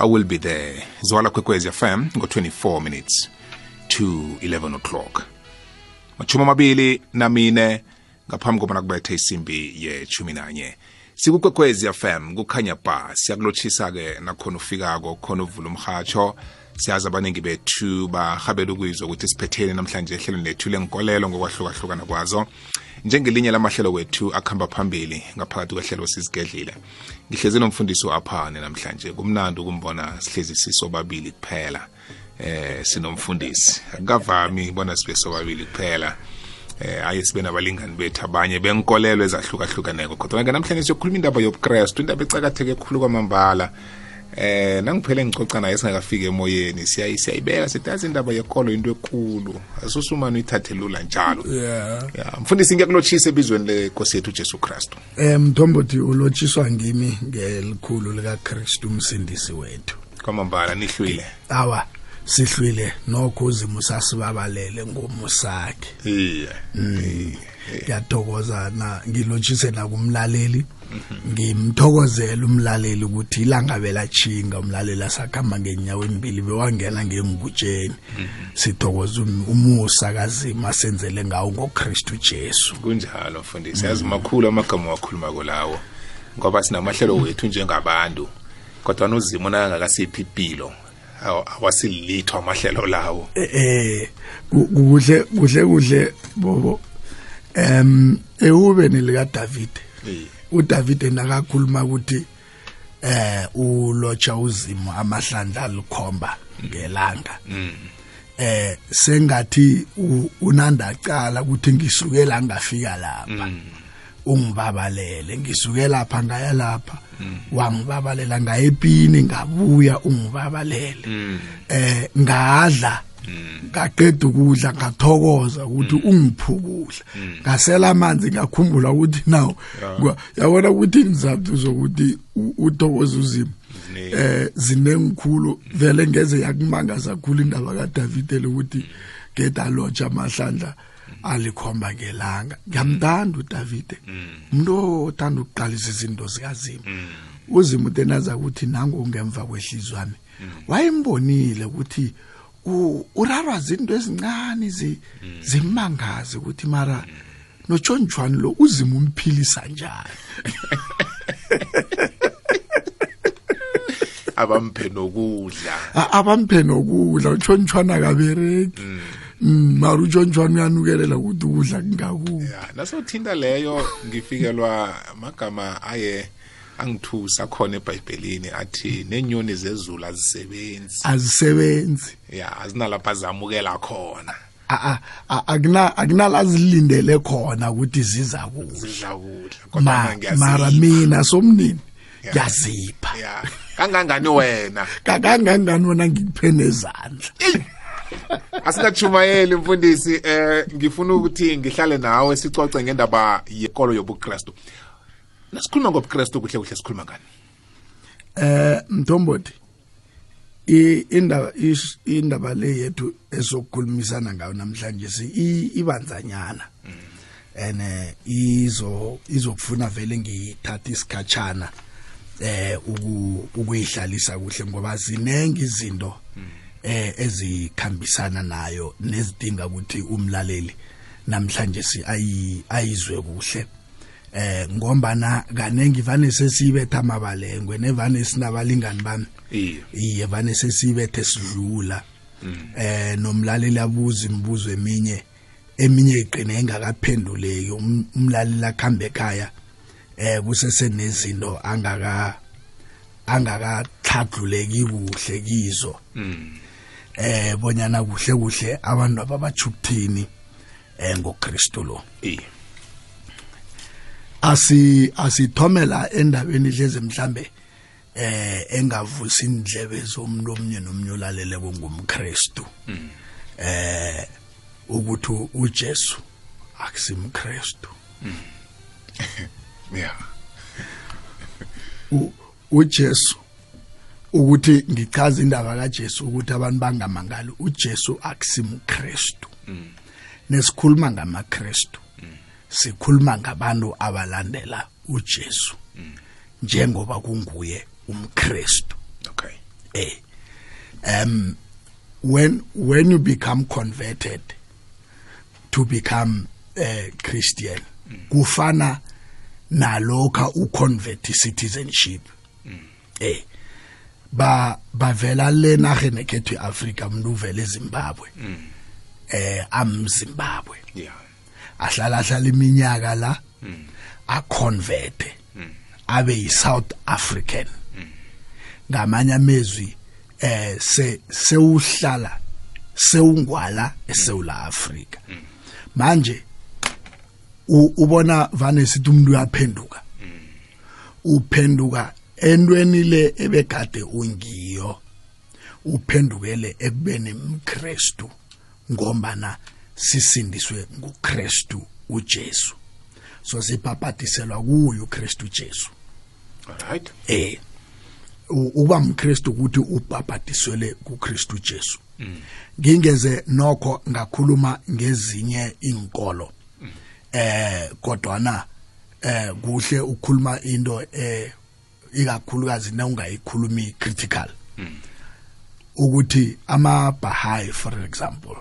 I will be there. Zwala Kwekwezi FM ngo 24 minutes to 11 o'clock. Machuma mabili na mine ngaphambi kobana kubethe isimbi yechumi nanye. Sikukwekwezi FM kukhanya ba siyakulotshisa ke nakhona ufikako khona uvula umhatsho siyazi abaningi bethu bahabela ukuyizwa ukuthi siphetheni namhlanje ehlelweni lethu lenkolelo ngokwahlukahlukana kwazo. Njengelinye lamahlelo wethu akuhamba phambili ngaphakathi kwehlelo sizigedlile ngihlezi nomfundisi aphane namhlanje kumnandi ukumbona sihlezi sisobabili kuphela eh sinomfundisi. Akavami bona sibe sobabili kuphela eh aye sibe nabalingani bethu abanye benkolelo ezahlukahlukaneko kodwa ke namhlanje siyokhuluma indaba yobuKristu indaba ecakatheke khulu kwamambala. Eh nangiphele ngicoca naye singakafika emoyeni. Siyayi siyayibeka sithi indaba yekolo into ekulu. Asusumane uyithathe lula njalo. Yeah. Ya mfundisi ngiyakulotshisa ebizweni lenkosi yethu Jesu Kristu. Eh mthombothi ulotshiswa ngimi ngelikhulu lika Kristu umsindisi wethu. Kwamambala nihlwile. Awa. Sihlwile nokho uzimo sasibabalele ngomusakhe iye ngiyathokoza na ngilotshise na kumlaleli ngimthokozela umlaleli ukuthi ilanga belachinga umlaleli asakhamba ngenyawo embili bewangena ngengutsheni sithokoza um- umusa kazima senzele ngawo ngoKristu Jesu. Kunjalo mfundisi. Yazi makhulu amagama wakhuluma kolawo ngoba sinamahlelo wethu njengabantu. Kodwa nozimo nakangakasiphi impilo aw- awasilitho amahlelo lawo. Eh ku- kuhle kuhle kuhle bobo. Em ewube nelika David. uDavid nakakhuluma ukuthi eh ulotsha uzimo amahlandla alikhomba ngelanga. Eh sengathi unandacala ukuthi ngisukela ngafika lapha. Ungibabalele ngisuke lapha ngaya lapha. Wangibabalela ngayepini ngabuya ungibabalele. Eh ngadla ngaqeda ukudla ngathokoza ukuthi ungiphukudla ngasela amanzi ngakhumbula ukuthi ngwa- yabona ukuthi inizathu zokuthi uthokoza uzimo eh zinengikhulu vele ngeze yakumangaza kakhulu indaba kaDavid lokuthi geda lotsha amahlandla. Alikhomba ngelanga ngiyamthanda uDavid umuntu othanda ukuqalisa izinto zikazimo uzimo utenaza ukuthi nangu ngemva kwehlizwane wayimbonile ukuthi urarwa zinto ezincane zi- zimangaze ukuthi mara noJohn Juan lo uzimo umphilisa njani? Abamphe nokudla. Abamphe nokudla utshontshwana kabereki Mm, mara utshontshwana uyanukelela ukuthi ukudla kungakubi ya nasothinta leyo ngifikelwa amagama aye angithusa khona ebhayibhelini athi nenyoni zezulu azisebenzi. Azisebenzi. Ya azinalapha zamukela khona. A- a- a- akuna akunalazilindele khona ukuthi ziza kudla. Zidla kudla kodwa Ma- mina mara ngiyazipha. mina somnini? Ya. ngiyazipha. Ya kangangani wena? Kakangangani wona ngikuphe nezandla? Asingachumayeli mfundisi eh ngifuna ukuthi ngihlale nawe sicoce ngendaba yekolo yobuKristu. Nasikhuluma ngobuKristu kuhle kuhle sikhuluma ngani? Eh mthombothi indaba indaba le yethu esokukhulumisana ngayo namhlanje ibanzanyana. Ene izo izokufuna vele ngithatha isikhatshana eh uku- ukuyihlalisa kuhle ngoba zinengi izinto eh ezikhambisana nayo nezidinga ukuthi umlaleli namhlanje si ayi- ayizwe kuhle. Eh ngombana kanengi vane sesibetha amabalengwe nevane sinabalingani bami. Iye. Vane sesibethe sidlula. Eh nomlaleli abuza imibuzo eminye eminye iqine engakaphenduleki Um- umlaleli akhambe ekhaya eh kusese nezinto angaka angakathadluleki kuhle kizo. Eh bonyana kuhle kuhle abantu ababajukuthini eh ngoKristu lo. Iye asi asithomela endabeni hleze mhlambe eh engavusi indlebe zomuntu omnye nomnye olalele ngumKristu. Eh ukuthi uJesu akusimKristu. Ya U- uJesu ukuthi ngichaza indaba kaJesu ukuthi abantu bangamangali uJesu akusimKristu nesikhuluma ngamaKristu sikhuluma ngabantu abalandela uJesu njengoba kunguye umKristu. Okay. Eh um when when you become converted to become a Christian kufana nalokha uconvert citizenship. Eh ba bavela lena gene kethu eAfrica umuntu uvela eZimbabwe. Eh am Zimbabwe yeah. Ahlala hlala iminyaka la aconvert abe yiSouth African. Ngamanye amezwi eh se sewuhlala sewungwala eSouth Africa manje ubona vane sithi umuntu uyaphenduka? Uphenduka entweni le ebegade ungiyo uphendukele ekubeni umKristu ngombana sisindiswe nguKristu uJesu. So sipapatiselwa kuyo uKristu Jesu. Right eh uba umKristu ukuthi ubhabhatiselwe kuKristu Jesu. Ngingeze nokho ngakhuluma ngezinye inkolo eh kodwana eh kuhle ukukhuluma into eh ikakhulukazi na ungayikhulumi critical. Ukuthi ama Baha'i for example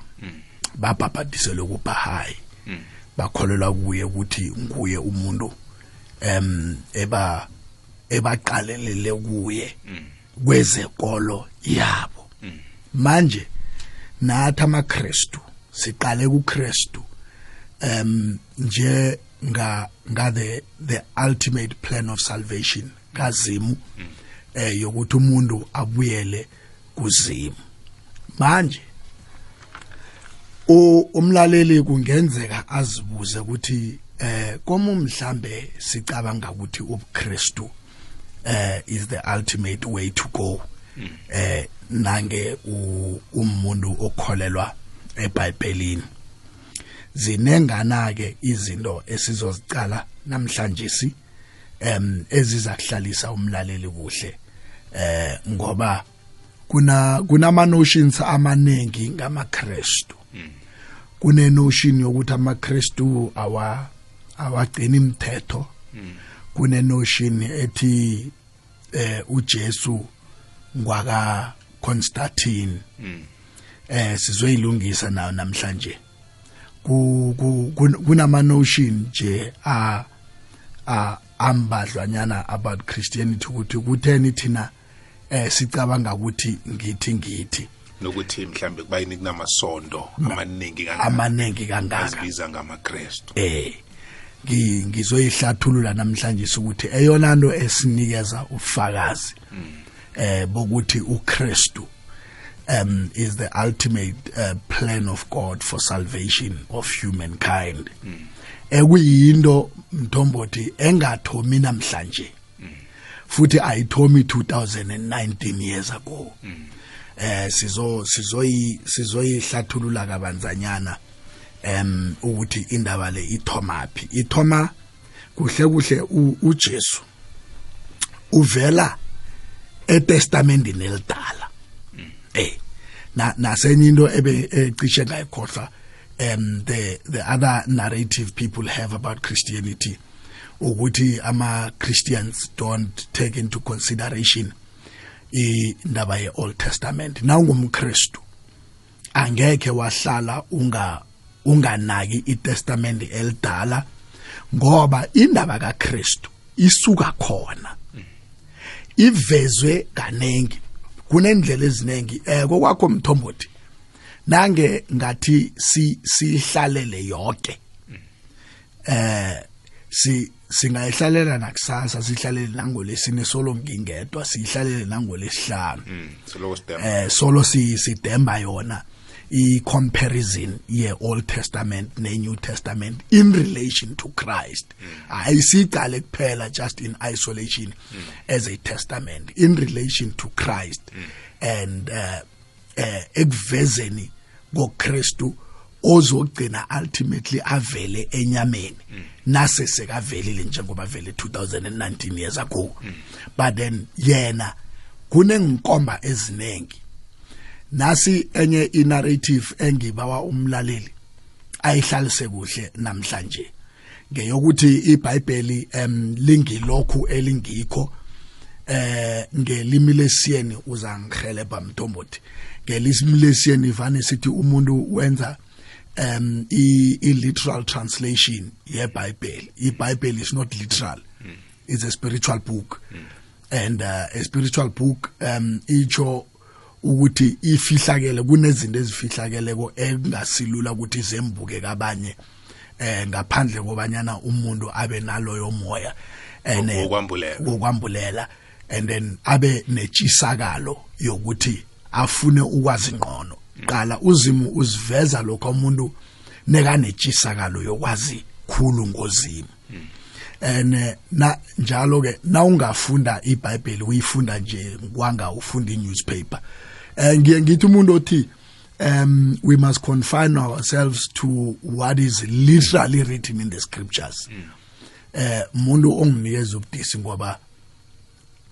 babhabhatiselwe ku Baha'i bakholelwa kuye ukuthi nguye umuntu em eba ebaqalelele kuye kwezekolo yabo. Manje nathi amaKristu siqale kuKristu um nje nga nga the the ultimate plan of salvation. Kazimu eh yokuthi umuntu abuyele kuzimu. Manje umlaleli kungenzeka azibuze ukuthi eh komu mhlambe sicabanga ukuthi ubuKristu eh is the ultimate way to go. Eh nange umuntu okholelwa eBhayibhelini. Zinengana ke izinto esizozicala namhlanje si em eziza kuhlalisa umlaleli kuhle eh ngoba kuna kunama notions amaningi ngamaKristu. Kune notion yokuthi amaKristu awa awagcina imithetho. Kune notion ethi eh uJesu ngwaka Constantine eh sizoyilungisa nayo namhlanje? Ku ku- kun- kunama notion je a a ambadlwanyana about Christianity ukuthi kutheni thina eh sicabanga ukuthi ngithi ngithi. Nokuthi mhlambe kubayini kunamasondo amaningi kangaka? amanengi kangaka. Azibiza ngamaKristu. Eh ngi- ngizoyihlathulula namhlanje ukuthi eyona nto esinikeza ufakazi eh bokuthi uKristu um is the ultimate uh, plan of God for salvation of humankind. Ekuyinto mthombothi engathomi namhlanje. Futhi ayithomi 2019 years ago. Eh sizo sizoyi sizoyihlathulula kabanzanyana em ukuthi indaba le ithomapi ithoma kuhle kuhle uJesu uvela eTestamentini elidala. Eh na nasenye into ebe ecishe ngayikhohlwa um the the other narrative people have about Christianity ukuthi ama Christians don't take into consideration indaba ye Old Testament. Na ungumKristu angeke wahlala unga unganaki iTestament elidala ngoba indaba kaKristu isuka khona ivezwe kanengi kunendlela eziningi. Eh kokwakho mthombothi nange ngathi si sihlalele yonke. Eh si singayihlalela nakusasa sihlalele nangolesine solo ngingedwa sihlalele nangolesihlanu Mm, eh solo si sidemba yona i comparison ye Old Testament ne New Testament in relation to Christ. Ayisiqale kuphela just in isolation as a testament in relation to Christ. And uh, uh ekuvezeni ngoKristu ozogcina ultimately avele enyameni. Nase sekavelile njengoba vele 2019 years ago. But then yena kunengikomba ezinengi nasi enye inarrative engibawa umlaleli ayihlalise kuhle namhlanje. Ngeyokuthi iBhayibheli em lingilokhu elingikho eh ngelimi lesiyeni uzangihelebha mntombothi ngelimi lesiyeni ivane sithi umuntu wenza um i, i literal translation yeBible iBible is not literal. It's a spiritual book. And uh, a spiritual book um icho ukuthi ifihlakele kunezinto ezifihlakeleko engasilula ukuthi zembuke kabanye eh ngaphandle kobanyana umuntu abe naloyo moya. And eh, wokwambulela and then abe netshisakalo yokuthi afune ukwazi ngqono qala uzimu uziveza lokho umuntu neka netshisakalo yokwazi khulu ngozimu. And na njalo ke na ungafunda iBhayibheli uyifunda nje kwanga ufunda inewspaper. Eh ngiye ngithi umuntu othi um we must confine ourselves to what is literally written in the scriptures. Eh umuntu onginikeza ubudisi ngoba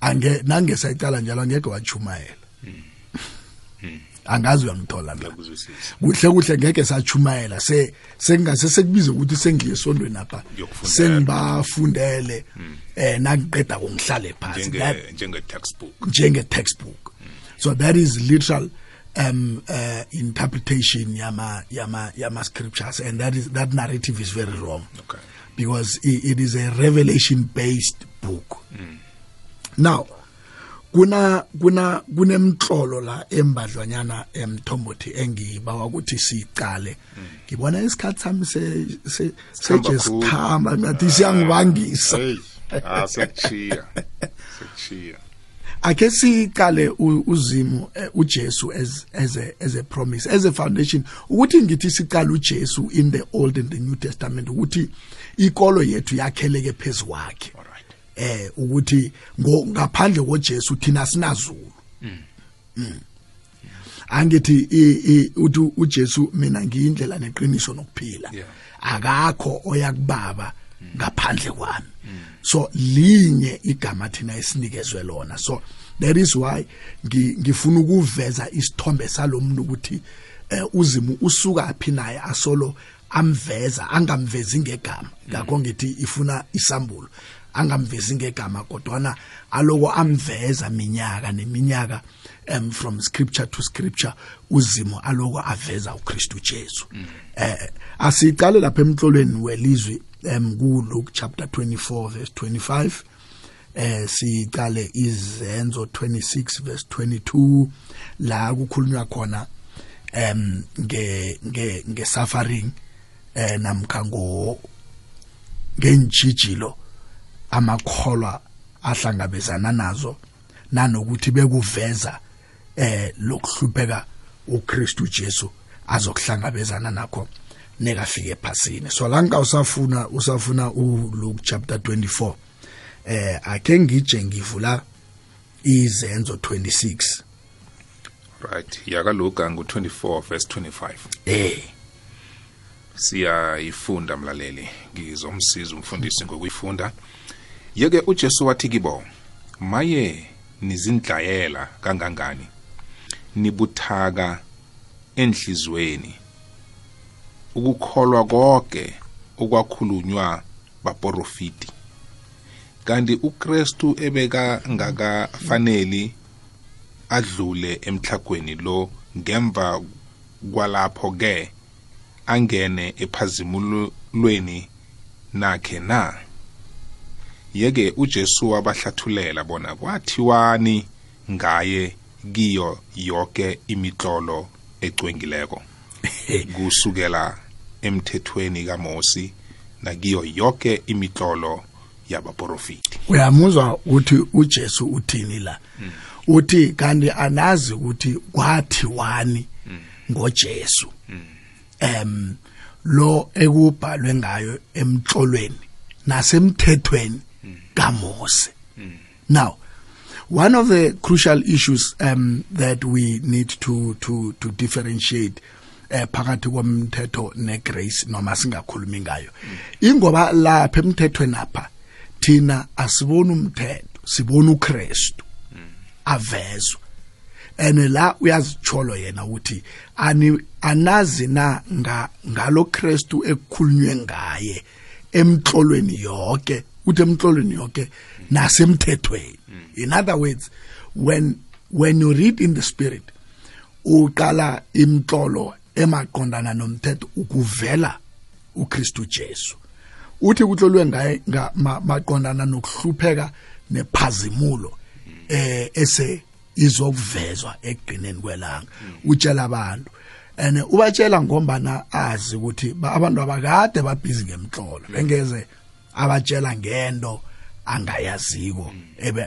ange nangesayicala njalo angeke wachumayela angazi uyangithola la ngiyakuzwisisa kuhle kuhle ngeke sachumayela se sengase sekubize ukuthi sengiye esondweni lapha. Uyokufundela. sengibafundele eh nakuqeda kungihlale phansi. That- njenge njenge textbook. Njenge textbook so that is literal um uh, interpretation yama yama yama scriptures. And that is that narrative is very wrong. Okay. Because it, it is a revelation based book now kuna kuna kunemhlolo la embadlwanyana emthombothi engibawa ukuthi sicale. Ngibona isikhathi sami se se Sikhamba seje khulu. sikhamba ngathi siyangibangisa. Hey ah sekuchiya sekuchiya ake siqale u- uzimu eh, uJesu as as a as a promise as a foundation. Ukuthi ngithi siqala uJesu in the old and the new testament ukuthi ikolo yethu yakheleke phezukwakhe eh ukuthi ngaphandle koJesu thina sinazulu. Mm. angithi uthi uJesu mina ngiyindlela neqiniso nokuphila. Akakho oyakubaba ngaphandle kwami. So linye igama thina esinikezwe lona. So that is why ngi- ngifuna ukuveza isithombe salomuntu ukuthi eh, uzimu usuka phi naye asolo amveza angamvezi ngegama. Ngakho ngithi ifuna isambulo. Angamvezi ngegama kodwana aloko amveza minyaka neminyaka um from scripture to scripture uzimo aloko aveza uKristu Jesu. Eh asiqale lapha emhlolweni welizwi um ku Luke chapter 24 verse 25 eh siqale izenzo 26 verse 22 la kukhulunywa khona em nge nge nge suffering eh namkha ngo ngenjijilo amakholwa ahlangabezana nazo nanokuthi bekuveza eh lokuhlupheka uKristu Jesu azokuhlangabezana nakho nekafike ephasini. So la ngika usafuna usafuna uLuke chapter 24 eh ake ngije ngivula izenzo 26 right yakaluka ngu24 verse 25 eh. Siyayifunda mlaleli. Ngizomsiza umfundisi ngokuyifunda. Yeke ujesu wathi kibo maye nizindlayela kangangani? Nibuthaka enhlizweni. Ukukholwa konke okwakhulunywa baporofiti kanti ukristu ebeka ngakafaneli adlule emhlagweni lo ngemva kwalapho ke angene ephazimulweni nakhe na? Yeke uJesu wabahlathulela bona kwathiwani ngaye kiyo yonke imitlolo ecwengileko. Kusukela emthethweni kaMosi nakiyo yonke imitlolo yabaprofiti uyamuzwa ukuthi uJesu uthini la? Uthi kanti anazi ukuthi kwathi wani ngoJesu. Em lo ekubhalwe ngayo emtlolweni nasemthethweni kaMose. Now one of the crucial issues um that we need to to to differentiate eh phakathi komthetho negrace noma singakhulumi ngayo ingoba lapha emthethweni apha thina asiboni umthetho sibona uKristu avezwe ene la uyazitsholo yena ukuthi ani anazi na nga ngalo Kristu ekukhulunywe ngaye emtlolweni yonke uthi emhlolweni yonke nasemthethweni. In other words when when you read in the spirit uqala imtlolo emaqondana nomthetho ukuvela uKristu Jesu. Uthi kuhlolwe ngaye nga- ma- maqondana nokuhlupheka nephazimulo eh ese izokuvezwa ekugcineni kwelanga. Utshela abantu. And ubatshela ngombana azi ukuthi ba- abantu abakade babhizi ngemhlolo bengeze abatshela ngento angayaziko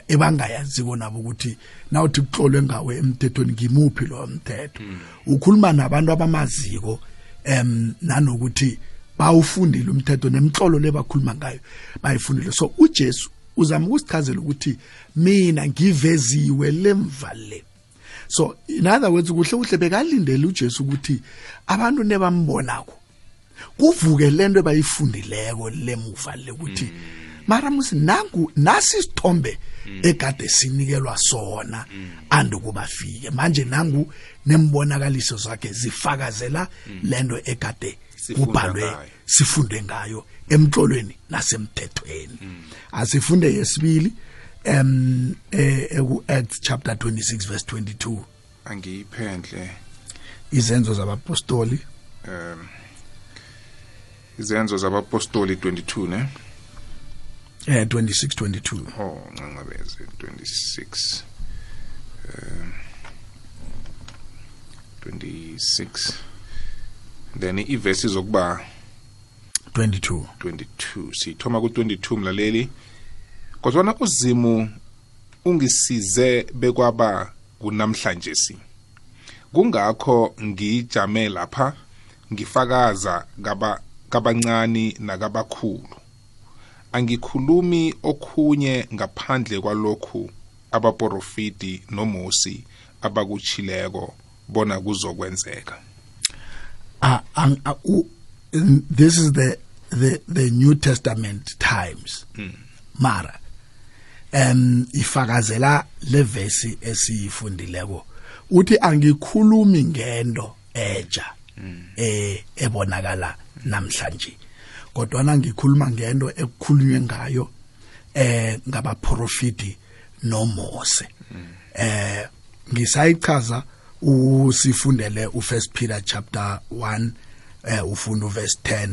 ebangayaziko nabo ukuthi nawuthi kuhlolwe ngawe emthethweni ngimuphi lo mthetho. Ukhuluma nabantu abamaziko em nanokuthi bawufundile umthetho nemhlolo lebakhuluma ngayo bayifundile. So uJesu uzama ukusichazela ukuthi mina ngiveziwe lemva le. So in other words kuhle kuhle bekalindele uJesu ukuthi abantu nebambonako kuvuke lento bayifundileko lemuva lekuthi mara musi nangu nasi isithombe egade sinikelwa sona andukubafike manje nangu nembonakaliso zakhe zifakazela lento egade kubhalwe sifunde ngayo emtlolweni nasemthethweni. Asifunde yesibili em eh ku Acts chapter 26 verse 22 angiyiphendle izenzo zabapostoli. Um izenzo zabapostoli 22 ne? Eh 26 22 oh ncanqabeze 26 um 26 then ivesi zokuba 22 22 sithoma ku22 mlaleli. Kodwa uzimu ungisize bekwaba kunamhlanje si. Kungakho ngijame lapha ngifakaza kaba kabancane nakabakhulu. Angikhulumi okhunye ngaphandle kwalokhu abaprofiti nomosi abakuchileko bona kuzokwenzeka. Uh, uh, this is the the the New Testament times. Mara em ifakazela le verse esiyifundileko. Uthi angikhulumi ngento eja eh ebonakala namhlanje. Kodwa ngikhuluma ngento ekukhulunywe ngayo eh ngabaprofiti noMose. Eh ngisayichaza usifundele uFirst Peter chapter 1 eh ufunda uverse 10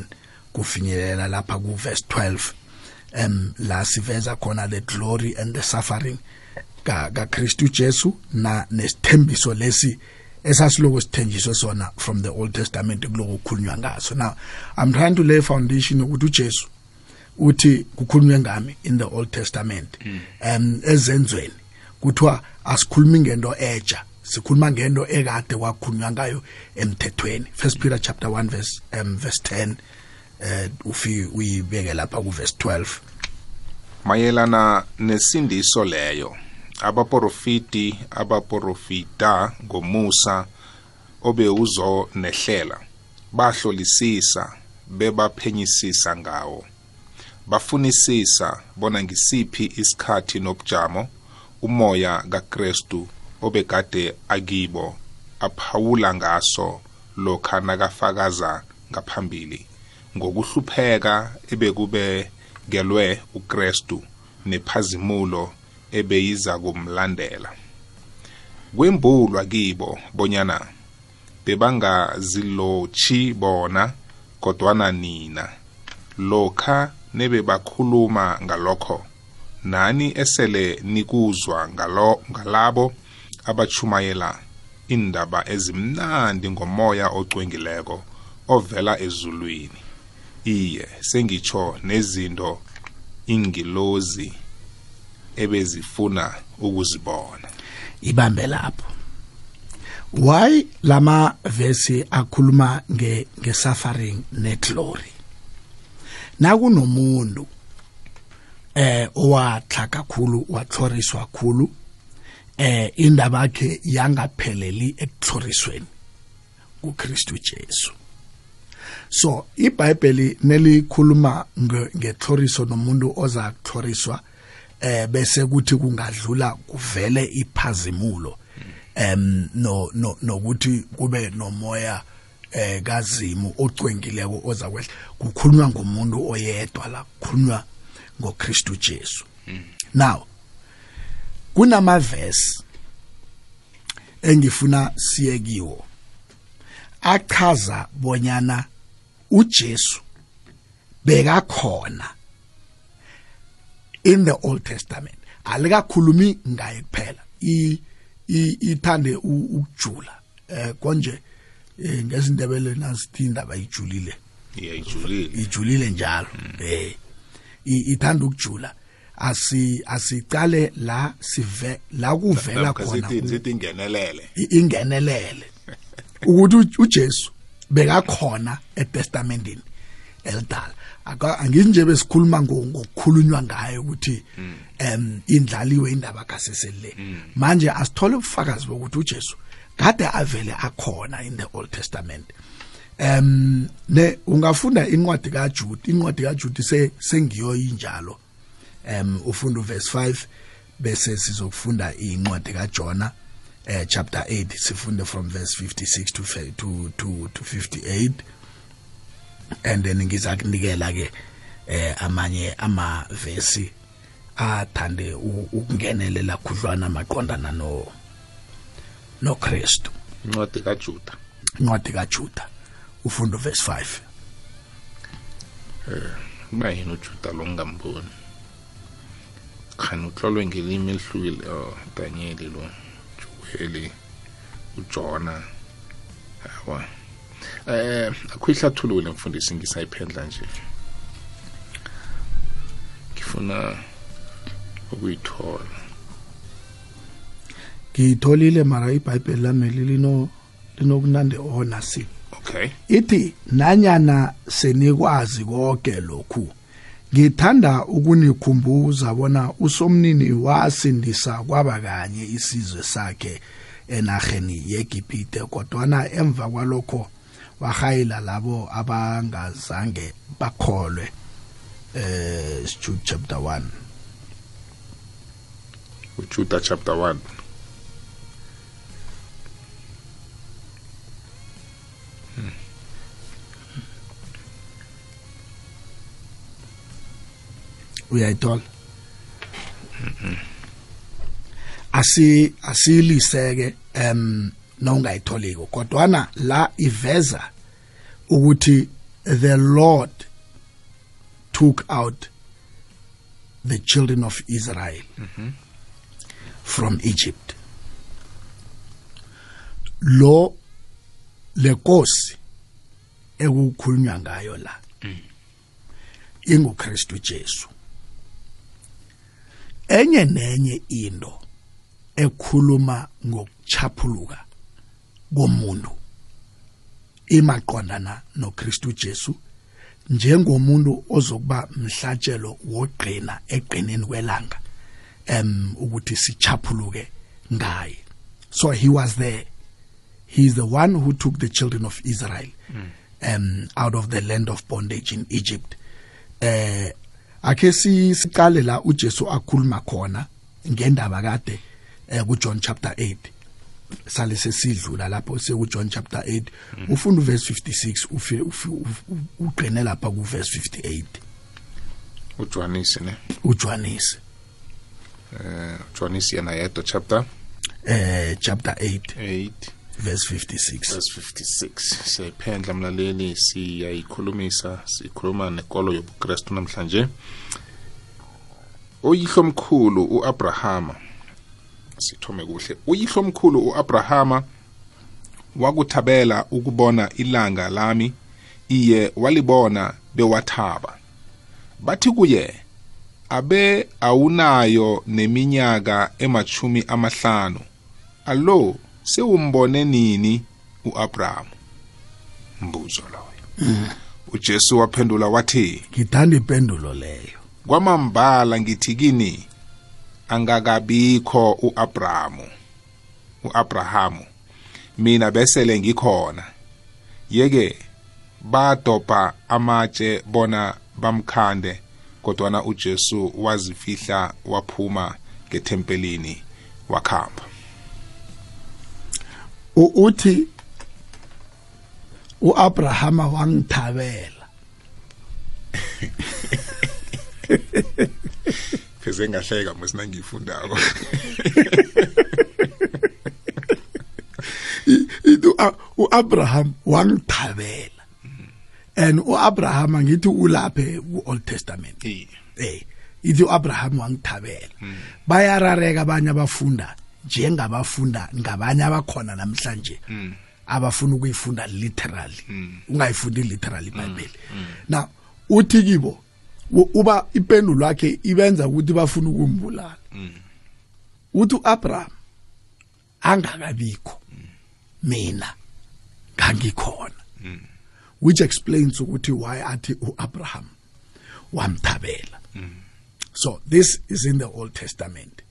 kufinyelela lapha kuverse 12 em la siveza khona the glory and the suffering ka kaKristu Jesu na nesithembiso lesi esasiloko sithenjiswe sona from the Old Testament kuloko kukhulunywa ngaso. Now i'm trying to lay a foundation ukuthi uJesu uthi kukhulunywe ngami in the Old Testament um ezenzweni. Kuthiwa asikhulumi ngento eja sikhuluma ngento ekade kwakhulunywa ngayo emthethweni. First peter chapter 1 verse um, verse 10 eh ufi uyibeke lapha ku verse 12 mayelana nesindiso leyo. Abaprofiti abaprofita ngomusa obewuzo nehlela. Bahlolisisa bebaphenyisisa ngawo. Bafunisisa bona ngisiphi isikhathi nobujamo umoya kaKristu obekade akibo aphawula ngaso lokha nakafakaza ngaphambili. Ngokuhlupheka ebekubekelwe uKristu nephazimulo ebeyiza kumlandela. Kwembulwa kibo bonyana bebangazilotshi bona kodwana nina lokha nebebakhuluma ngalokho nani esele nikuzwa ngalo ngalabo abachumayela indaba ezimnandi ngomoya ocwengileko ovela ezulwini. Iye sengitsho nezinto ingilozi. Ebezifuna ukuzibona. Ibambe lapho. Why lama verse akhuluma nge ngesuffering neglory nakunomuntu eh owathla kakhulu wathloriswa kakhulu eh indaba yakhe yangapheleli ekuthlorisweni uKristu Jesu. So iBhayibheli nelikhuluma nge- ngethoriso nomuntu oza kuthoriswa eh bese kuthi kungadlula kuvele iphazimulo. Em no no nokuthi kube nomoya eh kazimu ocwengileko oza kwehla kukhulunywa ngomuntu oyedwa la kukhulunywa ngoKristu Jesu. Now kunamavesi engifuna siye kiwo achaza bonyana uJesu bekakhona. In the old testament. Alikakhulumi ngaye kuphela. Ithande ukujula eh konje eh, ngesindebele nasithi indaba ijulile iyayijulile ijulile njalo eh i- ithanda ukujula. Asi asicale la sive la kuvela khona ingenelele. ingenelele. Ukuthi uJesu bekakhona eTestamentini elidala aka angithi nje besikhuluma ngo- ngokukhulunywa ngayo ukuthi em indlaliwe indaba kasesele manje asithole ubufakazi bokuthi uJesu kade avele akhona in the Old Testament. Em ne ungafunda incwadi kaJude incwadi kaJude se sengiyo injalo. Em ufunda uverse 5 bese sizokufunda incwadi kaJona eh chapter 8 sifunde from verse 56 to to to, to 58 and then ngizakunikela ke eh amanye amavesi athande ukungenelela khudlwana maqondana no no Christu incwadi kajuda. Incwadi kaJuda ufunda uverse 5 kuba yini ujuda lo ngingamboni khani utlolwe ngelimi elihlukile oh danieli lo juweli ujona hawa. Eh akho ihlathulule mfundisi ngisayiphendla nje. Ngifuna ukuyithola. Ngiyitholile mara iBhayibheli lami lino linokunande ona si. Okay. Ithi nanyana senikwazi konke lokhu ngithanda ukunikhumbuza bona usomnini wasindisa kwaba kanye isizwe sakhe enaheni yeGibhite kodwana emva kwalokho wahayila labo abangazange bakholwe eh Jude chapter 1 ujuda chapter 1 uyayithola asi asiliseke em nongayitholiko kodwana la iveza ukuthi the lord took out the children of israel from egypt. Lo lenkosi ekukhulunywa ngayo la inguKristu Jesu. Enye nenye into ekhuluma ngokuchaphuluka komuntu. Imaqondana noKristu Jesu njengomuntu ozokuba mhlatshelo wogqina eqineni kwelanga em ukuthi sichaphuluke ngaye. So he was there. He is the one who took the children of Israel um out of the land of bondage in Egypt. Eh ake si siqale la uJesu akhuluma khona ngendaba kade eh kuJohn chapter 8 sale sesidlula lapho sekuJohn chapter 8 ufunda uverse 56 ufi- ufi- u- uqine lapha kuverse 58 uJohannes ne? uJohannes eh uJohannes yena yedwa chapter? Eh chapter 8 8 verse 56 verse 56 siyayiphendla mlaleli siyayikhulumisa sikhuluma nekolo yobuKristu namhlanje. Uyihlomkhulu uAbrahama sithome kuhle. Uyihlomkhulu uAbrahama wakuthabela ukubona ilanga lami iye walibona bewathaba. Bathi kuye abe awunayo neminyaka emachumi amahlanu alo sewumbone nini uAbraham mbuzo loyo. uJesu waphendula wathi ngithanda impendulo leyo. Kwamambala ngithi kini angakabikho uAbrahamu uAbrahamu mina besele ngikhona. Yeke badobha amatshe bona bamkhande kodwana uJesu wazifihla waphuma ngethempelini wakhamba. Uthi uAbrahama wangithabela. pheze ngahleka mosina ngiyifundako u-abraham wangithabela. And u-abraham angithi ulaphe ku-old testament. Eh ithi u-abraham wangithabela. Bayarareka abanye abafunda njengabafunda ngabanye abakhona namhlanje abafuna ukuyifunda literally. Ungayifundi literally ibhayibheli now uthi kibo uba ipendulo yakhe ibenza ukuthi bafuna ukumbulala. Uthi u-abraham angakabikho. Mina ngangikhona. Which explains ukuthi why athi uAbraham wamthabela. So this is in the old testament.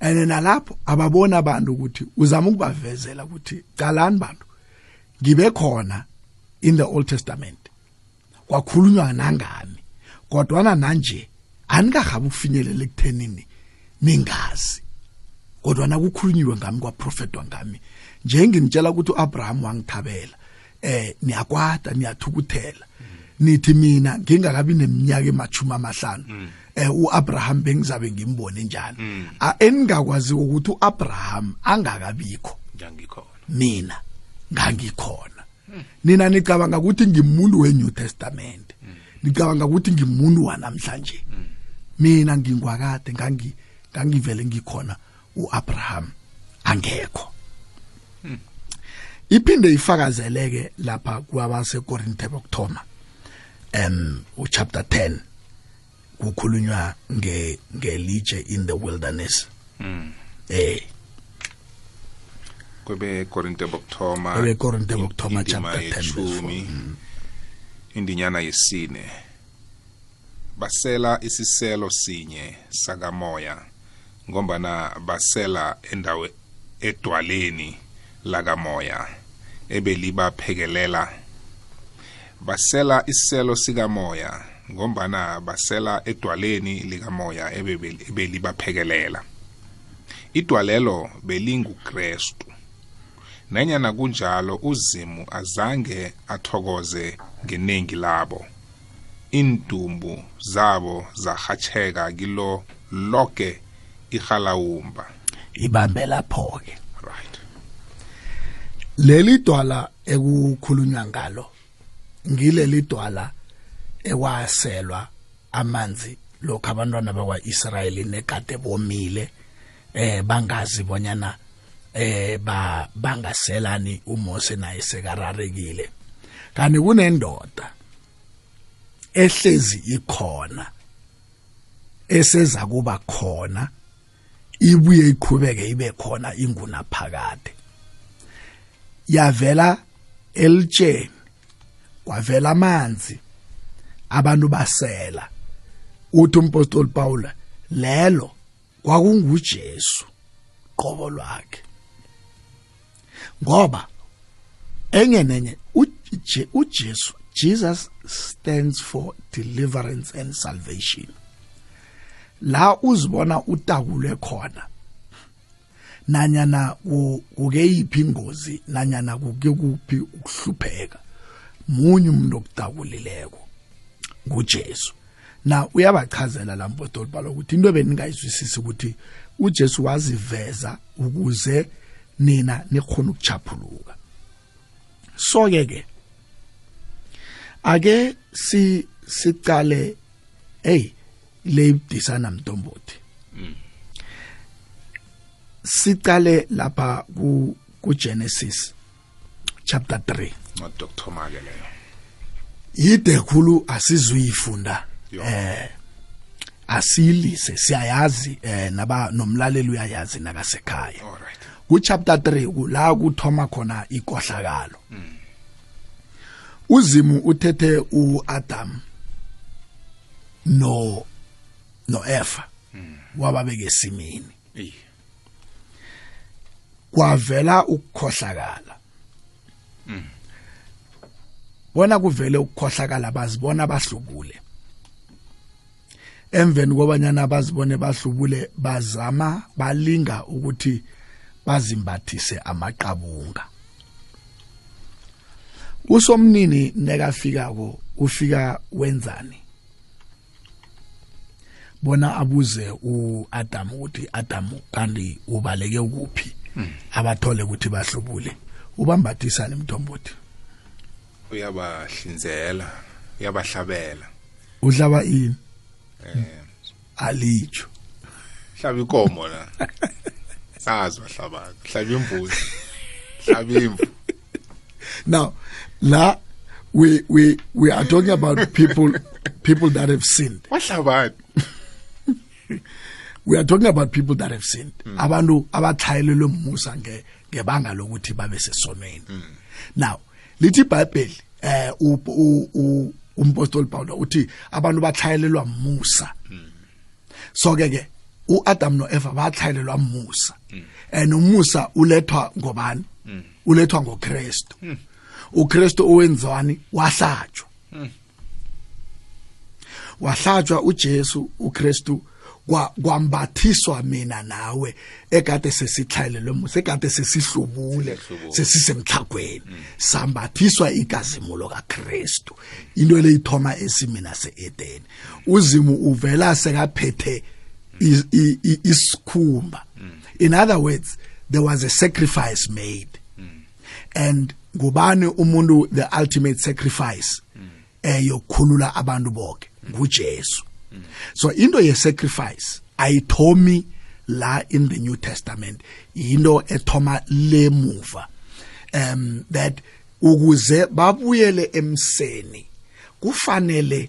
And nalapho ababona abantu ukuthi uzama ukubavezela ukuthi calani bantu. Ngibe khona in the old testament. Kwakhulunywa nangami kodwana nanje anikahabe ukufinyelela ekuthenini ningazi. Kodwa nakukhulunyiwe ngami kwaprofetwa ngami. Njenginitshela ukuthi uAbraham wangithabela eh niyakwata niyathukuthela. Nithi mina ngingakabi neminyaka emachuma amahlanu eh uAbraham bengizabe ngimbone njani A- eningakwazi ukuthi uAbraham angakabikho. Ngiyangikhona mina ngangikhona. Nina nicabanga ukuthi ngimuntu weNew Testament. Nicabanga ukuthi ngimuntu wanamhlanje. Mina ngingwakade ngangi ngangivele ngikhona uAbraham angekho. Iphinde ifakazeleke lapha kwabase Korinthe bokuthoma em u chapter 10 kukhulunywa nge ngelitshe in the wilderness. Eh. Kwebe korinte bokuthoma EbeKorinte bokuthoma indima chapter 10 verse yeshumi, indinyana yesine. Basela isiselo sinye sakamoya ngombana basela endawe edwaleni lakamoya ebelibaphekelela basela isiselo sikamoya ngombana basela edwaleni likamoya ebebe- ebelibaphekelela idwalelo belingukrestu. Nanyana kunjalo uzimu azange athokoze ngeningi labo. Indumbu zabo zahatsheka kilo loke ihalawumba ibambe lapho ke right. Leli dwala ekukhulunywa ngalo ngileli dwala ekwaselwa amanzi lokho abantwana bakwa-Israyeli negade bomile eh bangazi bonyana eh ba bangaselani uMose naye sekararekile. Kanti kunendoda ehlezi ikhona eseza kuba khona ibuye iqhubeke ibe khona inguna phakade yavela elitsheni kwavela amanzi abantu basela. Uthi umpostoli Paul lelo kwakunguJesu qobo lwakhe. Ngoba enye nenye uJe- uJesu Jesus stands for deliverance and salvation. La uzibona utakulwe khona. Nanyana ku- kuke yiphi ingozi nanyana kuke kuphi ukuhlupheka munye umuntu okudakulileko nguJesu. Na uyabachazela lampostoli Paulo ukuthi into beningayizwisisi ukuthi uJesu waziveza ukuze nina nikhona ukuchaphuluka. So ke ke ake si sicale hey le disana mntombothi. Sicale lapha ku ku Genesis chapter 3 ncwadi yokuthoma ke leyo. Yide khulu asizuyifunda. Eh asilise siyayazi eh naba nomlaleli uyayazi nakasekhaya. All right ku chapter 3 kula kuthoma khona ikohlakalo. Uzimu uthethe uAdam no no Eva wababeke esimini Iye. kwavela ukukhohlakala. Bona kuvele ukukhohlakala bazibona bahlubule. Emveni kobanyana bazibone bahlubule bazama balinga ukuthi bazimbathise amaqabunga. Usomnini nekafikako ufika wenzani? Bona abuze uAdam ukuthi Adam kanti ubaleke kuphi abathole ukuthi bahlubule. Ubambathisa nemthombothi uyabahlinzela uyabahlabela. Udlaba ini? Alijo hlaba ikomo la sazi wahlaba hlaba imbuzi hlaba imvu now la we we we are talking about people people that have sinned. Wahlabani we are talking about people that have sinned. Abantu abathayelelwe umusa nge ngebanga lokuthi babe sesonweni. Now lithi iBhayibheli eh u- u- u- umpostoli Paul uthi abantu bathayelelwa umusa so ke ke uAdam noEva bathayelelwa umusa and umusa ulethwa ngobani? Ulethwa ngoKristu uKristu owenziwani wahlatshwa. Wahlatshwa uJesu uKristu kwa kwambathiswa mina nawe ekade sesithayelelwe musa ekade sesihlubule sesisemhlagweni sambathiswa igazimulo kaKristu into leyithoma esimina seEden uzimu uvela sekaphethe isikhumba in other words there was a sacrifice made. And ngubani umuntu the ultimate sacrifice eh yokukhulula abantu bonke nguJesu. So into ye sacrifice ayithomi la in the new testament. Into ethoma lemuva um that ukuze babuyele emseni kufanele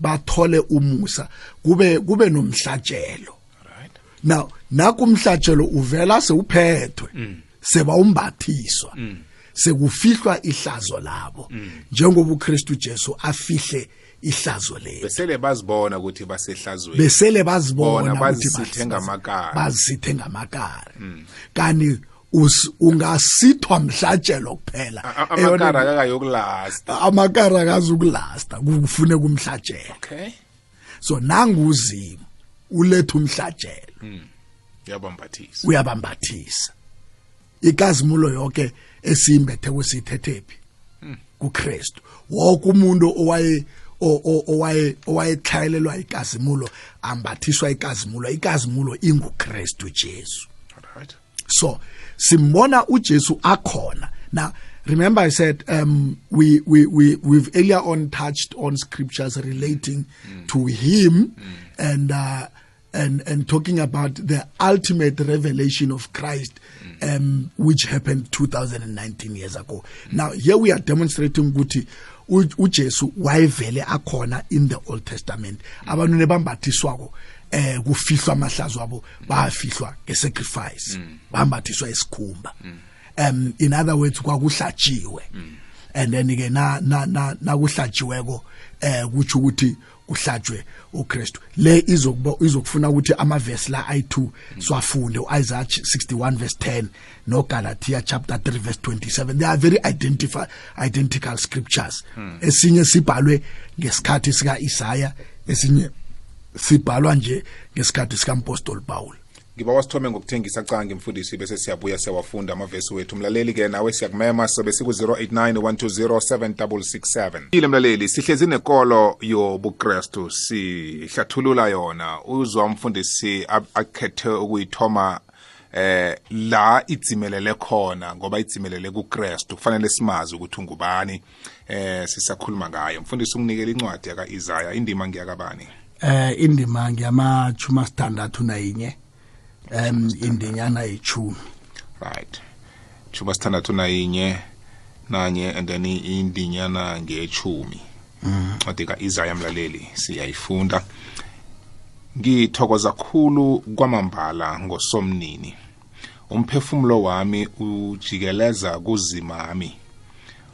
bathole umusa kube kube nomhlatshelo. Right now nakumhlatshelo uvela sewuphethwe seba umbathiswa sekufihlwa ihlazo labo njengoba uKristu Jesu afihle ihlazo lethu. Besele bazibona ukuthi basehlazweni. Besele bazibona Bona ukuthi bazisithe basi- ngamakari. bazisithe ngamakari. Kani ungasithwa mhlatshelo kuphela. Amakara akayokulasta. Amakari akazukulasta kufune kumhlatshelo okay so nanguzimu uletha umhlatshelo. Uyabambathisa. Uyabambathisa. Ikazimulo yonke esiyimbethe kwesithethephi kuKristu. Wonke umuntu owaye owaye owayethayelelwa ikazimulo ambathiswa ikazimulo. Ikazimulo inguKristu Jesu. Right. So simbona uJesu akhona. Now remember i said um we we we we've earlier on touched on scriptures relating to him and uh and and talking about the ultimate revelation of Christ um which happened 2019 years ago. Now here we are demonstrating ukuthi uJesu wayevele akhona in the Old Testament. Abantu nebambathiswako eh kufihlwa amahlazo abo bafihlwa ngesacrifice bambathiswa isikhumba. Um in other words kwakuhlatshiwe. And then ke na na na nakuhlatshiweko eh kuthi ukuthi kuhlatshwe uKristu. Le izokuba izokufuna ukuthi ama verse la i2 siwafunde uIsaiah 61 verse 10 no Galatia chapter 3 verse 27 they are very identify identical scriptures. Esinye sibhalwe ngesikhathi sika Isaiah esinye sibhalwa nje ngesikhathi sikampostoli Paul. Ngiba wasithome ngokuthengisa cange mfundisi bese siyabuya siyawafunda amavesi wethu. Mlaleli ke nawe siyakumema sobe siku-089 ile mlaleli sihlezi nekolo yobukrestu sihlathulula yona. Uzwa umfundisi akhethe ukuyithoma eh la idzimelele khona ngoba idzimelele kuKristu. Kufanele simazi ukuthi ungubani eh sisakhuluma ngayo mfundisi unginikele incwadi yaka Isaiah indima ngiyakabani eh indima ngiyamachuma standardu nayinye em indinyana yechumi. Right. Chuba sithandathu nayinye nanye and then indinyana ngechumi. Ncwadi ka-isaya mlaleli siyayifunda. Ngithokoza khulu kwamambala ngosomnini. Umphefumulo wami ujikeleza kuzimami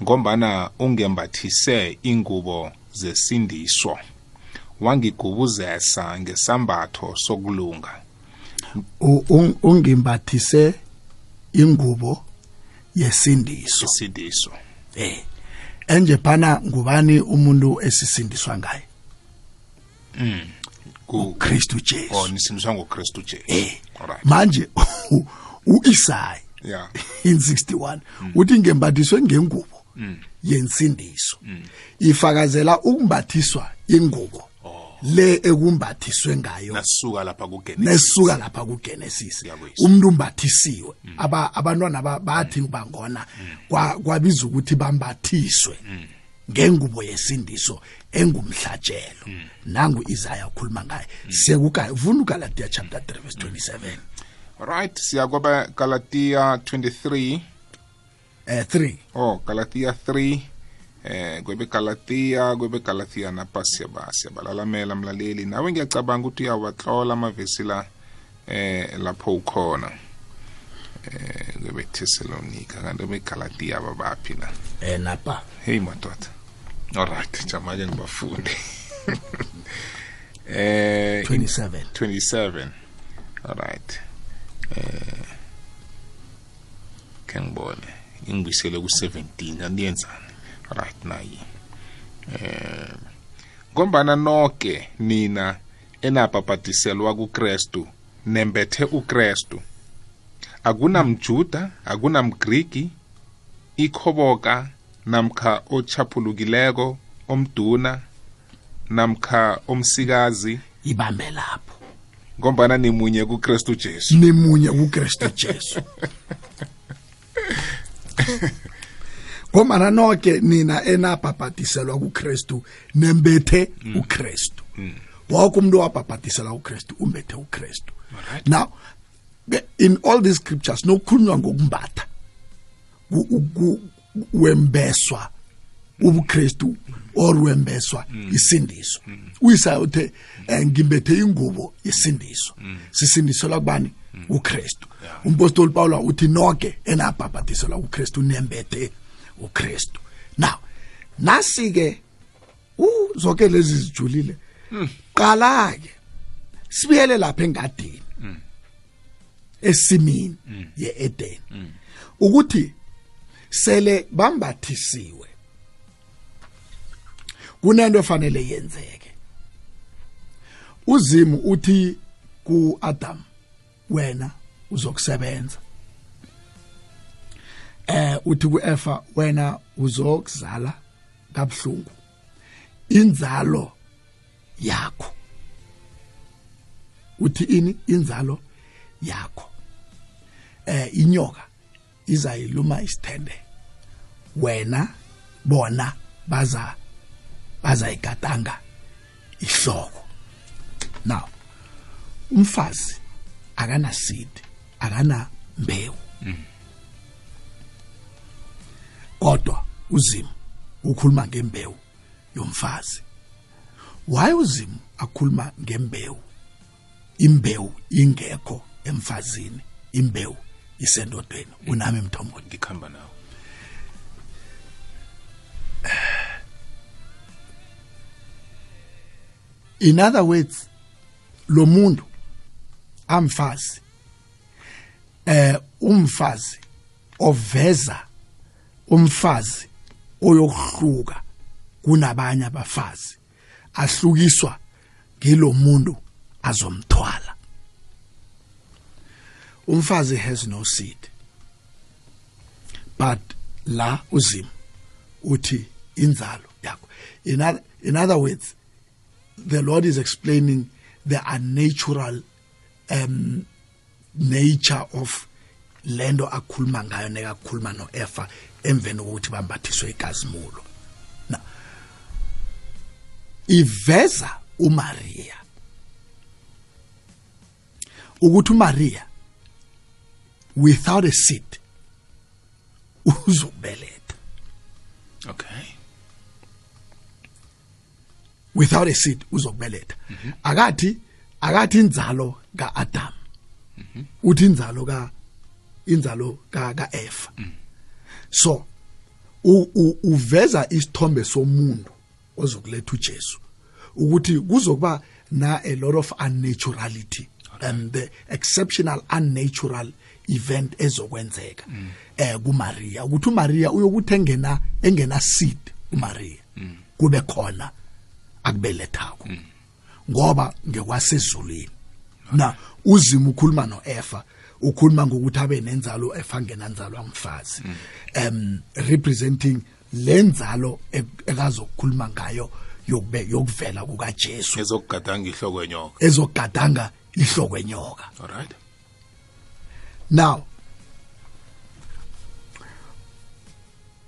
ngombana ungembathise ingubo zesindiswa. Wangigubuzesa ngesambatho sokulunga. Ungimbathise ingubo yesindiso. Isindiso eh enje phana ngubani umuntu esisindiswa ngaye? Ku Kristu oh Jesu nisindiswa ngokristu jesu. Eh alright manje uIsaya yeah. in 61 uthi ngembathiswe ngengubo yensindiso. Ifakazela ukumbathiswa ingubo. Le ekumbathiswe ngayo. Nasuka lapha kugenesis nesisuka lapha kuGenesis umuntu umbathisiwe aba abantwana ba- bathi bangona kwa- kwabiza ukuthi bambathiswe. Ngengubo yesindiso engumhlatshelo. Nangu Isaiah ukhuluma ngaye. Sekuka vuna uGalatia chapter 3 verse 27 right siya kwaba galatia 23 eh 3 oh galatia 3 eh kwebe galatia kwebe galatia napha siyaba siyabalalamela mlaleli. Nawe ngiyacabanga ukuthi uyawatlola amavesi la eh lapho ukhona. Eh kwebe thessalonika kanti begalatia babaphi la? Eh napa. Hey madoda. Alright jamake ngibafunde. Eh 27 27 alright eh ke ngibone. Ingibisele ku-17 aniyenzani right nayi. Eh ngombana noke nina enabhabhatiselwa kuKristu nembethe uKristu. Akunamjuda akunamgriki ikhoboka namkha ochaphulukileko omduna namkha omsikazi. Ibambe lapho. Ngombana nimunye kuKristu Jesu. Nimunye kuKristu Jesu. Ngomana nonke nina enabhabhatiselwa kuKristu nembethe uKristu. Wonke umuntu wabhabhatiselwa uKristu umbethe uKristu. Now the- in all these scriptures nokukhulunywa ngokumbatha ku- ku- wembeswa ubuKristu or wembeswa isindiso. Uyisaya uthe eh, ngimbethe ingubo yesindiso. Sisindiselwa kubani? uKristu. Umpostoli Paul uthi nonke enabhabhatiselwa uKristu nembethe uKristu. Now nasike uh zonke lezi zijulile qala ke sibiyele lapha engadini esimini yeEden ukuthi sele bambathisiwe kunento efanele yenzeke. Uzimu uthi kuAdam wena uzokusebenza. Eh uthi kuEfa wena uzokuzala kabhlungu inzalo yakho. Uthi ini inzalo yakho. Eh inyoka izayiluma isithende. Wena bona baza bazayigatanga ihloko. Now umfazi akana seed akana mbewu kodwa uzimu ukhuluma ngembewu yomfazi. Why uzimu akhuluma ngembewu? Imbewu ingekho emfazini imbewu isendodweni unami mthombothi. Ngikhamba nawe. In other words lo muntu amfazi eh umfazi oveza umfazi oyokuhluka kunabanye abafazi ahlukiswa ngilo muntu azomthwala. Umfazi has no seed but la uzimo uthi inzalo yakho. In other, in other words the Lord is explaining the unnatural um, nature of lento akhuluma ngayo nekakhuluma noEfa emveni kokuthi bambathiswe igazimulo. Na iveza uMaria ukuthi uMaria without a seed uzobeletha. Okay. Without a seed uzokubeletha. Akathi akathi inzalo kaAdam. Uthi inzalo ka inzalo ka kaEva so u- u- uveza isithombe somuntu ozokuletha uJesu ukuthi kuzokuba na a lot of unnaturality and the exceptional unnatural event ezokwenzeka eh kuMaria. Ukuthi uMaria uyokuthi engena engena seed uMaria kube khona akubelethako. Ngoba ngekwasezulwini. Na uzima ukhuluma noEfa ukhuluma ngokuthi abe nenzalo efangena nzalo amfazi. Um representing lenzalo ekazokukhuluma ngayo yokube yokuvela kukaJesu. Ezokugadanga ihloko enyoka. Ezogadanga ihloko enyoka. Alright now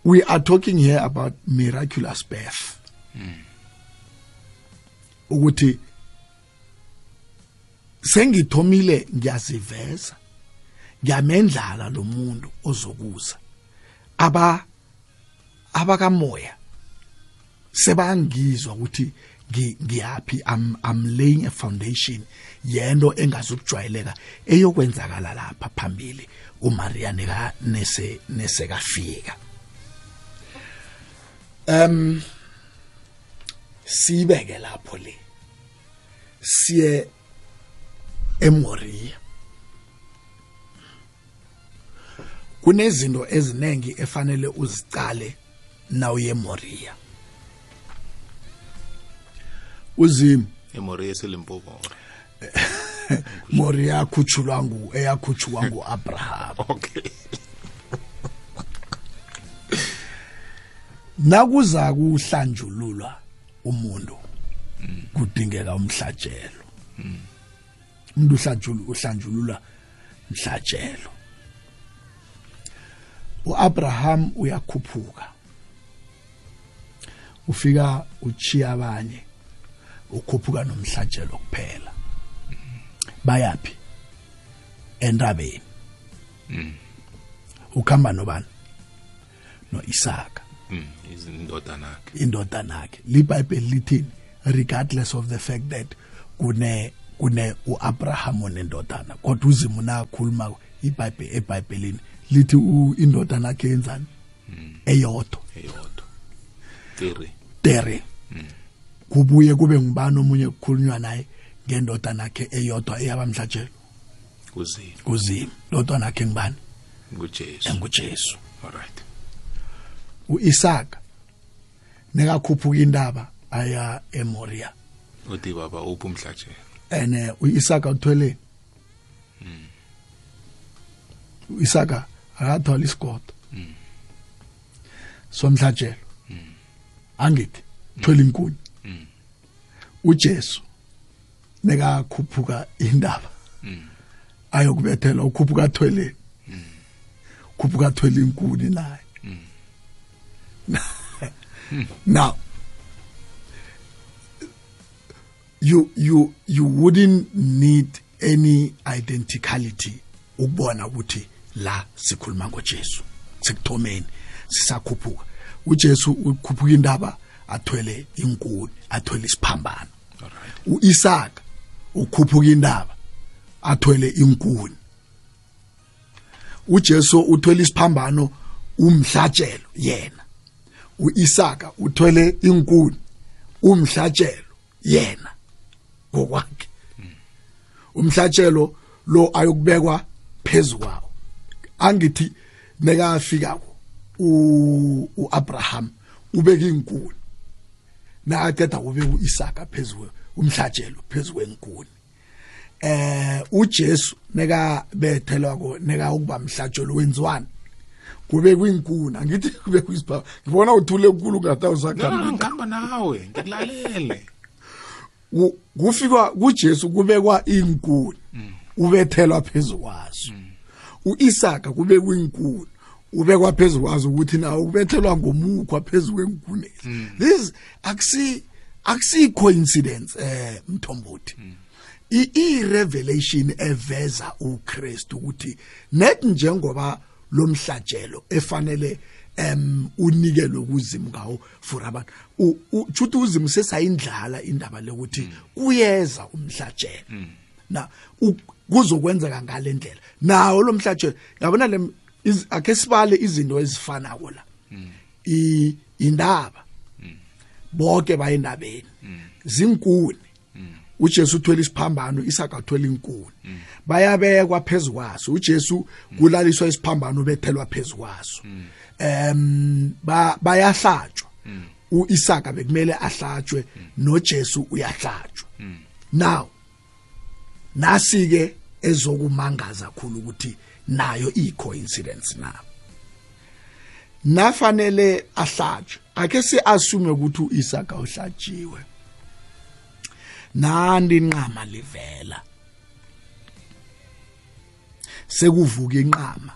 we are talking here about miraculous birth. Ukuthi sengithomile ngiyaziveza. Ngiyamendlala lo muntu ozokuza. Aba abakamoya sebangizwa ukuthi ngi- ngiyapi I'm, I'm laying a foundation yento engazukujwayeleka eyokwenzakala lapha phambili uMaria neka nese nesekafika. Um sibeke lapho le. Siye eMoria. Kunezinto eziningi efanele uzicale nawuye eMoria uzim emori yeselimpopo Moria yakhutshulwa ngu eyakhutshwa nguAbraham okay. Nakuza kuhlanjululwa umuntu kudingeka umhlajelo umuntu uhlanjulu uhlanjululwa mhlajelo uAbraham uyakhuphuka. Ufika uchiya abanye ukhuphuka nomhlajelo kuphela. Bayapi entabeni. Ukhamba nobani? noIsaka. Mm, izindodana yakhe. Indodana yakhe libhayibheli lithini? Regardless of the fact that kune kune uAbraham nendodana kodwa uzimo nakhuluma ibhayibheli eBhayibhelini lithi indodana yakhe yenzani? Eyodwa. Eyodwa. Three tere kubuye kube ngubani omunye kukhulunywa naye ngendodana yakhe eyodwa eyabamhlatshelo kuzini? Kuzimo lodwa nakhe ngibani ngujesu. enguJesu alright uIsaka nekakhuphuka indaba aya eMoria. Uthi baba uphi umhlatshelo? Ene uIsaka uthwele? uIsaka akathola isigodo somhlatshelo. Angithi thola inkuni uJesu neka khuphuka indaba. Ayokubethela ukhuphuka thwele. Khuphuka thwele inkuni naye. Now you you you wouldn't need any identicality ukubona ukuthi la sikhuluma ngoJesu sekuthomeni sisakhuphuka. uJesu ukhuphuka indaba athwele inkuni athwele isiphambano. uIsaka ukhuphuka indaba athwele inkuni. uJesu uthwele isiphambano umhlatshelo yena. uIsaka uthwele inkuni umhlatshelo yena ngokwakhe. Umhlatshelo lo ayokubekwa phezukwawo angithi nekafika u uAbraham ubeka inkuni. Nakaqeda ubeka uIsaka phezulu umhlatshelo phezulu kwenkuni. Eh uJesu neka bethelwa ko neka ukuba mhlatshelo wenziwani kube kwinkuni angithi kube kwisipha ngibona uthule enkulu usakhala ngihamba nawe ngikulalele. Ku- kufika kuJesu kubekwa inkuni ubethelwa phezulu kwazo uIsaka kube kwinkuni ubekwa phezulu kwazo ukuthi nawo ubethelwa ngomukhwa phezulu kwenkuni this akusi akusi coincidence eh mthombothi. I i revelation eveza uKristu ukuthi net njengoba lomhlajelo efanele em unikelwe kuzimu ngawo for abantu ujuthi uzimu sesayindlala indaba lokuthi uyeza umhlajelo. Na u- kuzokwenzeka ngalendlela nawo lo mhlajelo yabona le iz- ake sibale izinto ezifana kola i indaba. Bonke bayendabeni. Zinkuni. uJesu uthwele isiphambano Isaka uthwele inkuni. Bayabekwa phezukwaso uJesu kulaliswa isiphambano bethelwa phezukwaso em ba- bayahlatshwa. uIsaka bekumele ahlatshwe noJesu uyahlatshwa. Now nasi ke ezokumangaza kakhulu ukuthi nayo i coincidence na. Nafanele ahlatshwe. Ake siassume ukuthi uIsaka uhlatshiwe. Nandi inqama livela. Sekuvuka inqama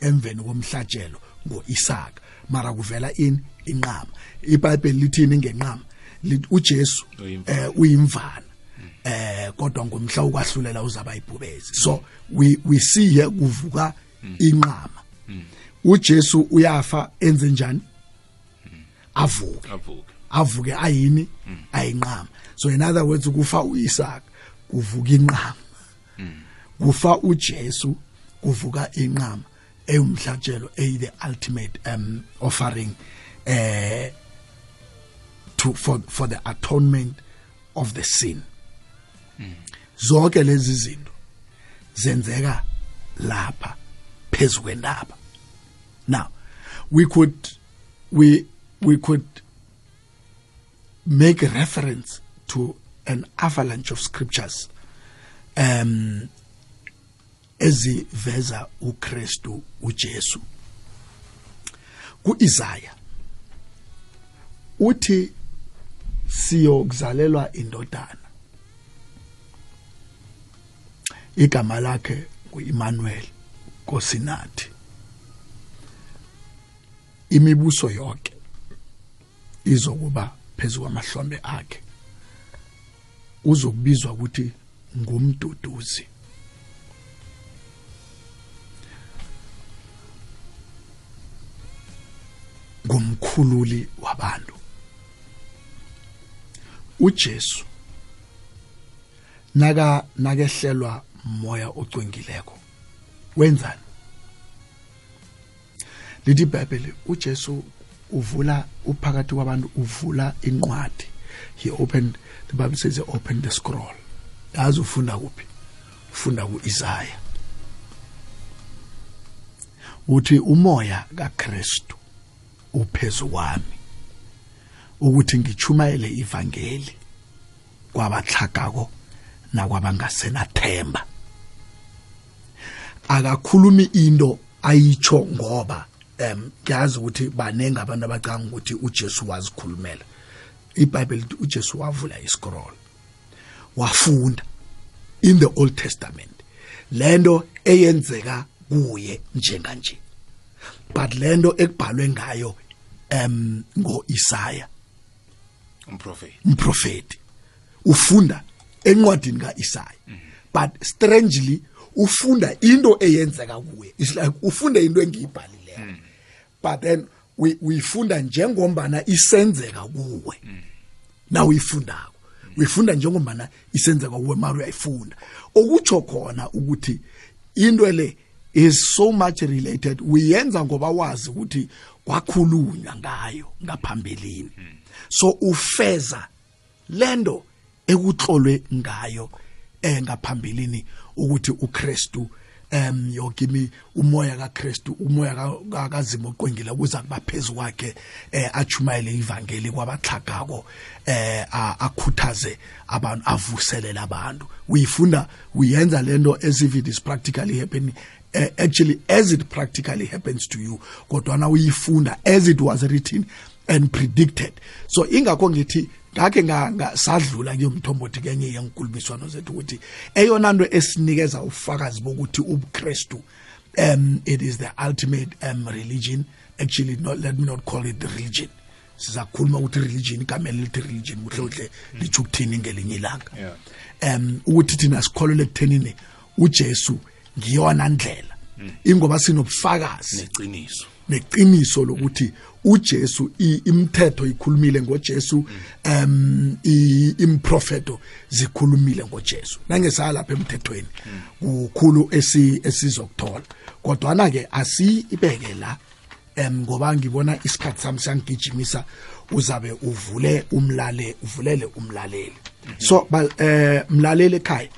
emveni komhlatshelo ngoIsaka. Mara kuvela in inqama. iBhayibheli lithini ngenqama? uJesu Uyimvana. Eh kodwa ngomhla ukwahlulela uzaba ibhubezi so we we see here kuvuka inqama. uJesu uyafa enze njani? Avuke. Avuke. Ayini ayinqama. So in other words kufa uIsaac kuvuka inqama. Kufa uJesu kuvuka inqama. Eyumhlatshelo eyi the ultimate um offering eh to for for the atonement of the sin. Zonke lezi zinto zenzeka lapha phezukwendaba now we could we we could make reference to an avalanche of scriptures um eziveza uKristu uJesu. kuIsaya uthi siyokuzalelwa indodana. Igama lakhe uEmmanuel Kosinathi imibuso yonke izokuba phezulu kwamahlombe akhe. Uzokubizwa ukuthi ngumduduzi. Ngumkhululi wabantu. uJesu naka nakehlelwa moya ocwengileko. Wenzani? Lithi iBhayibheli uJesu uvula uphakathi kwabantu uvula inqwadi he opened the bible says he opened the scroll. Yazi ufunda kuphi? Ufunda kuIsaiah uthi umoya kaKristu uphezu kwami ukuthi ngichumayele ivangeli kwabahlakako nakwabangasenathemba akakhulumi into ayitsho ngoba em ngiyazi ukuthi banenge abantu abacanga ukuthi uJesu wazikhulumela. iBhayibheli lithi uJesu wavula iscroll wafunda in the Old Testament. Lento eyenzeka kuye njenganje but lento ekubhalwe ngayo em ngoIsaya. Umprofeti. Umprofeti. Ufunda encwadini kaIsaya but strangely ufunda into eyenzeka kuye it's like ufunda into engiyibhalileyo but then we uyifunda njengombana isenzeka kuwe. Na uyifundako. Uyifunda njengombana isenzeka kuwe mara uyayifunda. Okutsho khona ukuthi into le is so much related uyenza ngoba wazi ukuthi kwakhulunywa ngayo ngaphambilini. So ufeza lendo ekutlolwe ngayo eh ngaphambilini. Ukuthi uKristu em yokimi umoya kaKristu umoya ka- kazimo oqwengile kuza kuba phezulu kwakhe eh achumayele ivangeli kwabaxhagako eh a- akhuthaze abantu avuselele abantu. Uyifunda uyenza lento as if it is practically happening uh, actually as it practically happens to you kodwa na uyifunda as it was written and predicted. So ingakho ngithi ngake nga- nga- sadlula kuyomthombothi kenye yenkulumiswano zethu ukuthi eyona nto esinikeza ufakazi bokuthi ubuKristu um it is the ultimate um religion. Actually not let me not call it the religion. Sizakhuluma ukuthi religion igama elithi religion kuhle kuhle litsho ukuthini ngelinye ilanga. Yeah. um ukuthi thina sikholele ekuthenini uJesu ngiyona ndlela. Ingoba sinobufakazi. Neqiniso. Neqiniso lokuthi uJesu imithetho ikhulumile ngoJesu i- improfeto zikhulumile ngoJesu. Nangesala lapha emthethweni kukhulu esi esizokuthola. Kodwa na ke asibeke la em ngoba ngibona isikhathi sami sangigijimisa uzabe uvule umlale uvulele umlaleli. So eh mlaleli ekhaya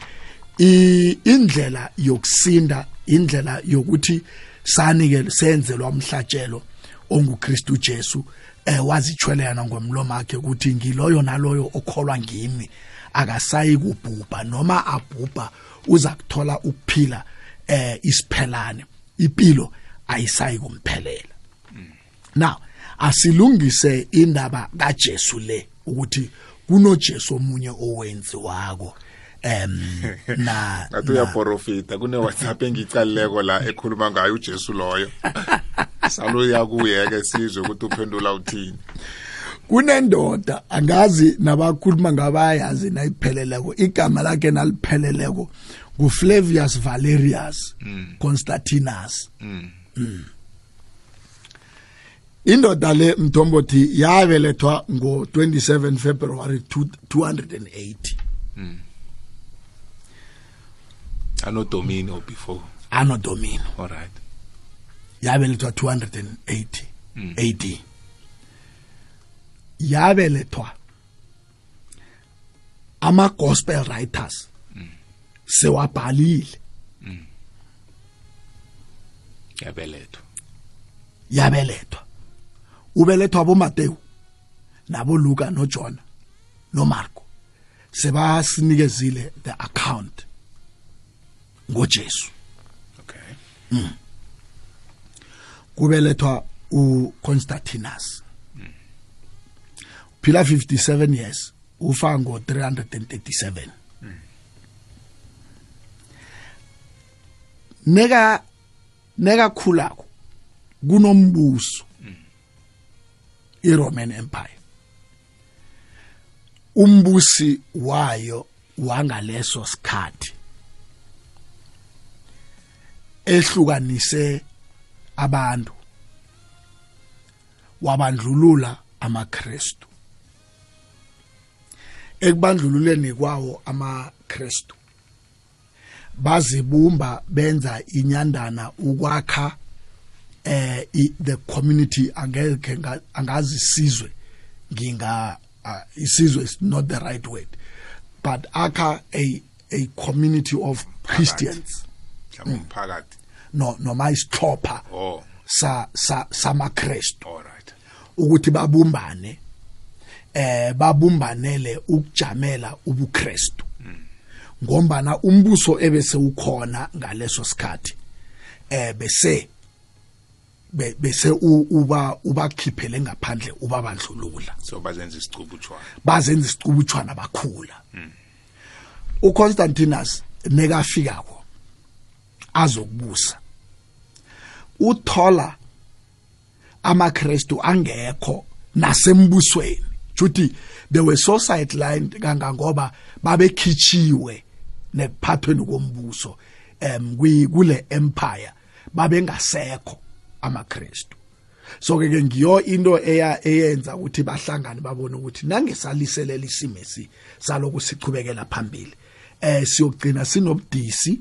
indlela yokusinda indlela yokuthi sanike senzelwa umhlatshelo onguKristu Jesu eh wazithwelana ngomlomo wakhe ukuthi ngiloyo naloyo okholwa ngimi. Akasayi kubhubha noma abhubha uza kuthola ukuphila eh isiphelane. Impilo ayisayi kumphelela. Now asilungise indaba kaJesu le ukuthi kunoJesu omunye owenziwako. Em na ngathi uyaprofita kune WhatsApp engicalileko la ekhuluma ngayo uJesu loyo. Saluya kuye-ke sizwe ukuthi uphendula uthini. Kunendoda angazi nabakhuluma ngabayazi nayipheleleko igama lakhe nalipheleleko nguFlavius Valerius Constantinus. Mm. indoda le mthombothi yabelethwa ngo-27 february 280 anodomino before. Ano domino. All right. Yabelethwa 280 AD yabelethwa ama gospel writers sewabhalile. Yabelethwa yabelethwa ubelethwa boMateyu naboLuka noJohn noMarko sebasinikezile the account. ngoJesu. Okay. Kubelethwa uConstantinus. Phila 57 years ufa ngo 337 neka neka khulako kunombuso. iRoman Empire. Umbusi wayo wangaleso sikhathi. Ehlukanise abantu. Wabandlulula amaKristu. Ekubandlululeni kwawo amaKristu bazibumba benza inyandana ukwakha eh the community angeke nga- angazi isizwe nginga uh, isizwe is not the right word but akha a a community of Christians. Umphakathi. No noma isixhopha oh. Sa sa samaKristu all right. Ukuthi babumbane eh babumbanele ukujamela ubuKristu ngombana umbuso ebese ukhona ngaleso sikhathi eh bese be- bese uba ubakhiphele ngaphandle ubabandlulula. So bazenza isicubutshwana bazenza isicubutshwana bakhula. uConstantinus nekafikako azokubusa. Uthola amaKristu angekho nasembusweni. Juthi they were so sidelined kangangoba babekhichiwe nekuphathweni kombuso kwi- kule empire babengasekho amaKristu. So ke ke ngiyo into eya eyenza ukuthi bahlangane babone ukuthi nangesaliselela isimo esi saloku sichubekela phambili. Eh siyogcina sinobudisi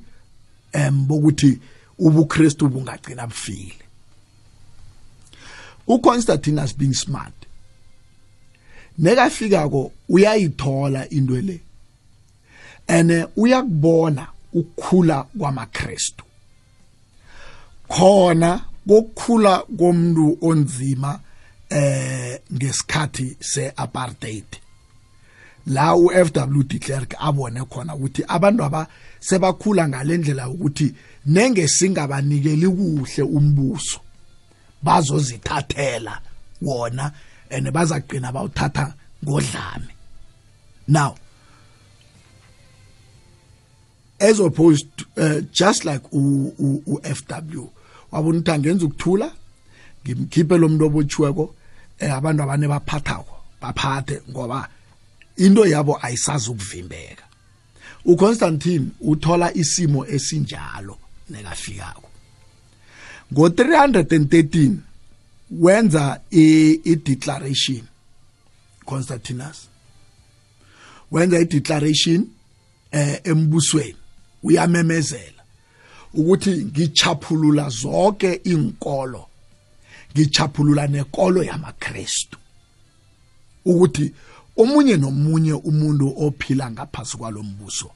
em bokuthi ubuKristu bungagcina bufile. uConstantinus being smart nekafikako uyayithola into le ene uyakubona ukukhula kwamaKristu. Khona kokukhula komuntu onzima eh ngesikhathi seapartheid. La uFW de Klerk abone khona ukuthi abantu aba sebakhula ngalendlela ukuthi nenge singabanikeli kuhle umbuso bazozithathela wona ene bazagcina bawuthatha ngodlame. Now as opposed to, uh, just like u, u, u FW wabona ukuthi angenza ukuthula ngimkhiphe lo muntu obotshiweko eh, abantu abane baphathako baphathe ngoba into yabo ayisazi ukuvimbeka. uConstantine uthola isimo esinjalo nekafikako. Ngo313 wenza i-declaration Constantinus. Wenza i-declaration eh embusweni uyamemezela ukuthi ngichaphulula zonke inkolo ngichaphulula nekolo yamaKristu ukuthi omunye nomunye umuntu ophila ngaphasi kwalombuso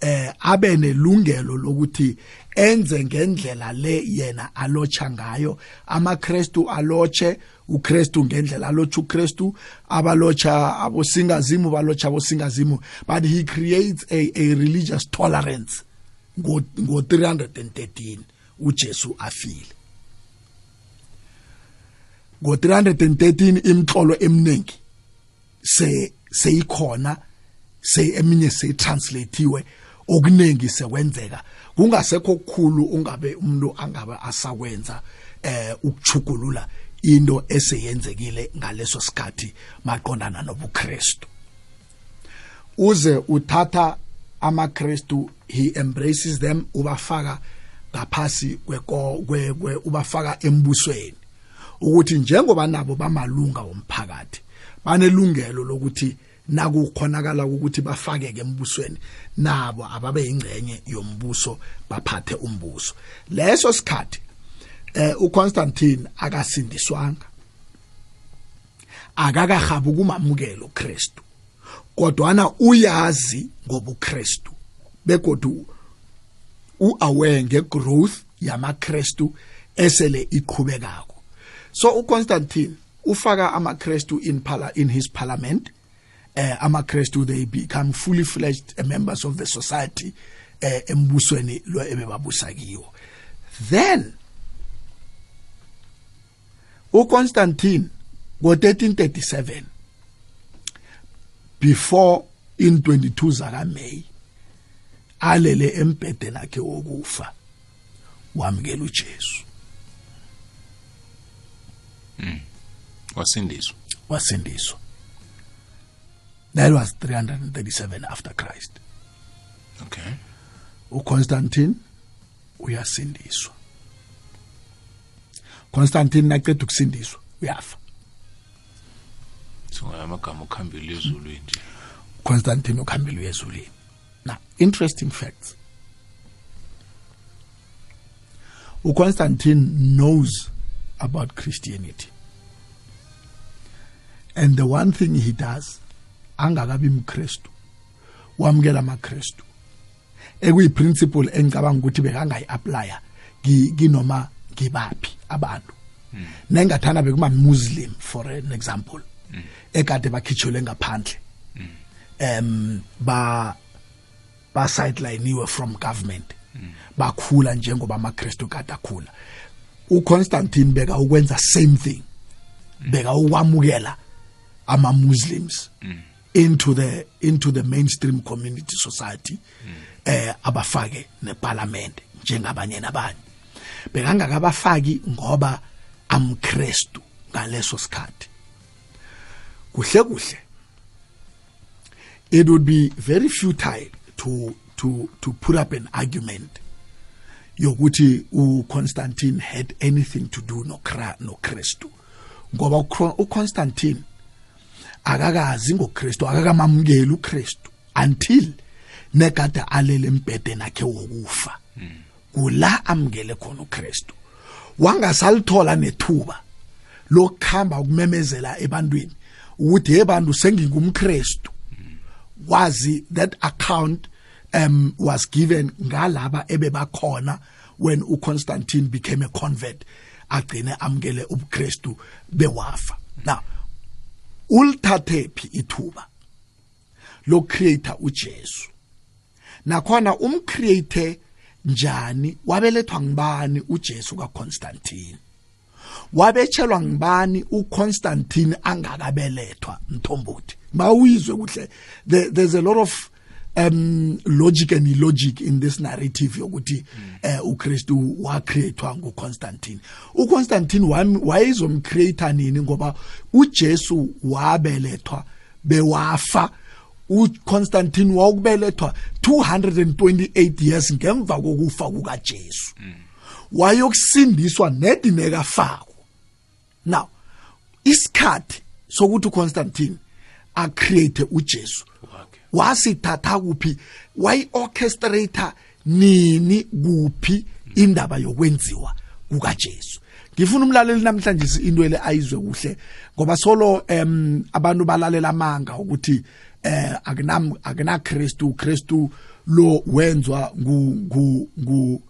eh abe nelungelo lokuthi enze ngendlela le yena alocha ngayo. amaKristu aloche uKristu ngendlela alocha uKristu abalocha abosingazimu balocha abosingazimu. But he creates a a religious tolerance ngo ngo 313 uJesu afile. Ngo313 imxolo eminingi se seyikhona se eminye seyitranslatiwe. Okuningi sekwenzeka. Kungasekho okukhulu ungabe umuntu angabe asakwenza eh ukuchugulula into eseyenzekile ngaleso sikhathi maqondana nobuKristu. Uze uthatha amaKristu he embraces them ubafaka ngaphasi kweko kwe ubafaka embusweni. Ukuthi njengoba nabo bamalunga womphakathi banelungelo lokuthi nakukhonakala ukuthi bafakeke embusweni nabo ababe ingcenye yombuso baphathe umbuso. Leso sikhathi eh uConstantine akasindiswanga. Akakahabu kumamukela uKristu kodwana uyazi ngobuKristu begodu uaware ngegrowth yamaKristu esele iqhubekako. So uConstantine ufaka amaKristu in pala in his parliament uh, amakrestu they become fully fledged members of the society uh, embusweni lo ebebabusa kiwo. Then uConstantine ngo1337 before in 22 zaka May alele embhedeni akhe wokufa wamkela uJesu. Mm. wasindiswa. Wasindiswa. That was 337 after Christ. Okay. uConstantine uyasindiswa Constantine naqeda ukusindiswa uyafa so amagama ukhambile ezulwini nje. Constantine ukhambile ezulwini. Now interesting facts. uConstantine knows about Christianity. And the one thing he does angakabi mkristu wamukela amakristu ekuyiprinciple engicabanga ukuthi bekangayi-aplya kinoma ngibaphi abantu. Nengathana bekuma muslim for an example ekade bakhitshelwe ngaphandle. Um ba ba sidelineiwe from government. Bakhula njengoba amakristu kade akhula. uConstantine beka ukwenza same thing. Beka ukwamukela ama muslims mm. Into the into the mainstream community society eh abafake neparlament njengabanye nabanye. Bekangakabafaki ngoba amkrestu ngaleso sikhathi. Kuhle kuhle. It would be very futile to to to put up an argument yokuthi uConstantine had anything to do no no Christu ngoba uConstantine akakazi ngoKristu akakamamukeli uKristu until negada alele embhedeni akhe wokufa. Kula amukele khona uKristu. Wangasalithola nethuba lokukhamba ukumemezela ebantwini ukuthi hebantu sengingumKristu. Wazi that account um was given ngalaba ebebakhona when uConstantine became a convert agcine amukele ubuKristu bewafa. Now ulithathe phi ithuba lo creator uJesu? Nakhona umcreate njani? Wabelethwa ngibani uJesu kaConstantine? Wabetshelwa ngibani uConstantine angakabelethwa? Mthombothi mawuyizwe kuhle. There's a lot of um logic and illogic in this narrative yokuthi eh uKristu wacreatewa nguConstantine. uConstantine wayezomcreator nini? Ngoba uJesu wabelethwa bewafa. uConstantine wawukubelethwa 228 years ngemva kokufa kukaJesu. Wayokusindiswa nedineka fako now isikhathi sokuthi uConstantine acreate uJesu wasithatha kuphi? Wayi-orchestrator nini kuphi indaba yokwenziwa kukaJesu ngifuna umlaleli namhlanje into ele ayizwe kuhle ngoba solo em abantu balalela amanga ukuthi eh akunam akuna Kristu Kristu lo wenzwa ngu ngu ngu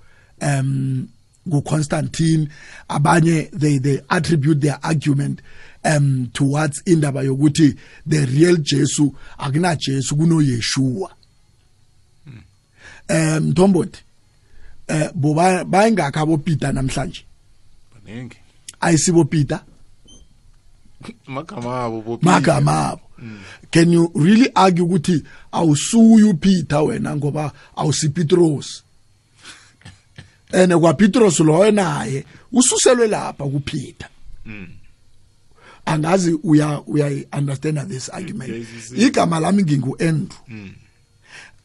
um nguConstantine abanye they they attribute their argument um towards indaba yokuthi the real Jesu akuna Jesu kuno Yeshua. Um Ntomboti eh boba bayingakho abo Peter namhlanje? Baningi. Ayisibo Peter? Magama abo magama abo. Can you really argue ukuthi awusuyu Peter wena ngoba awusipetros ene kwa Petros loyo naye ususelwe lapha kuPeter angazi uya uya understand this argument. Igama lami ngingu Andrew.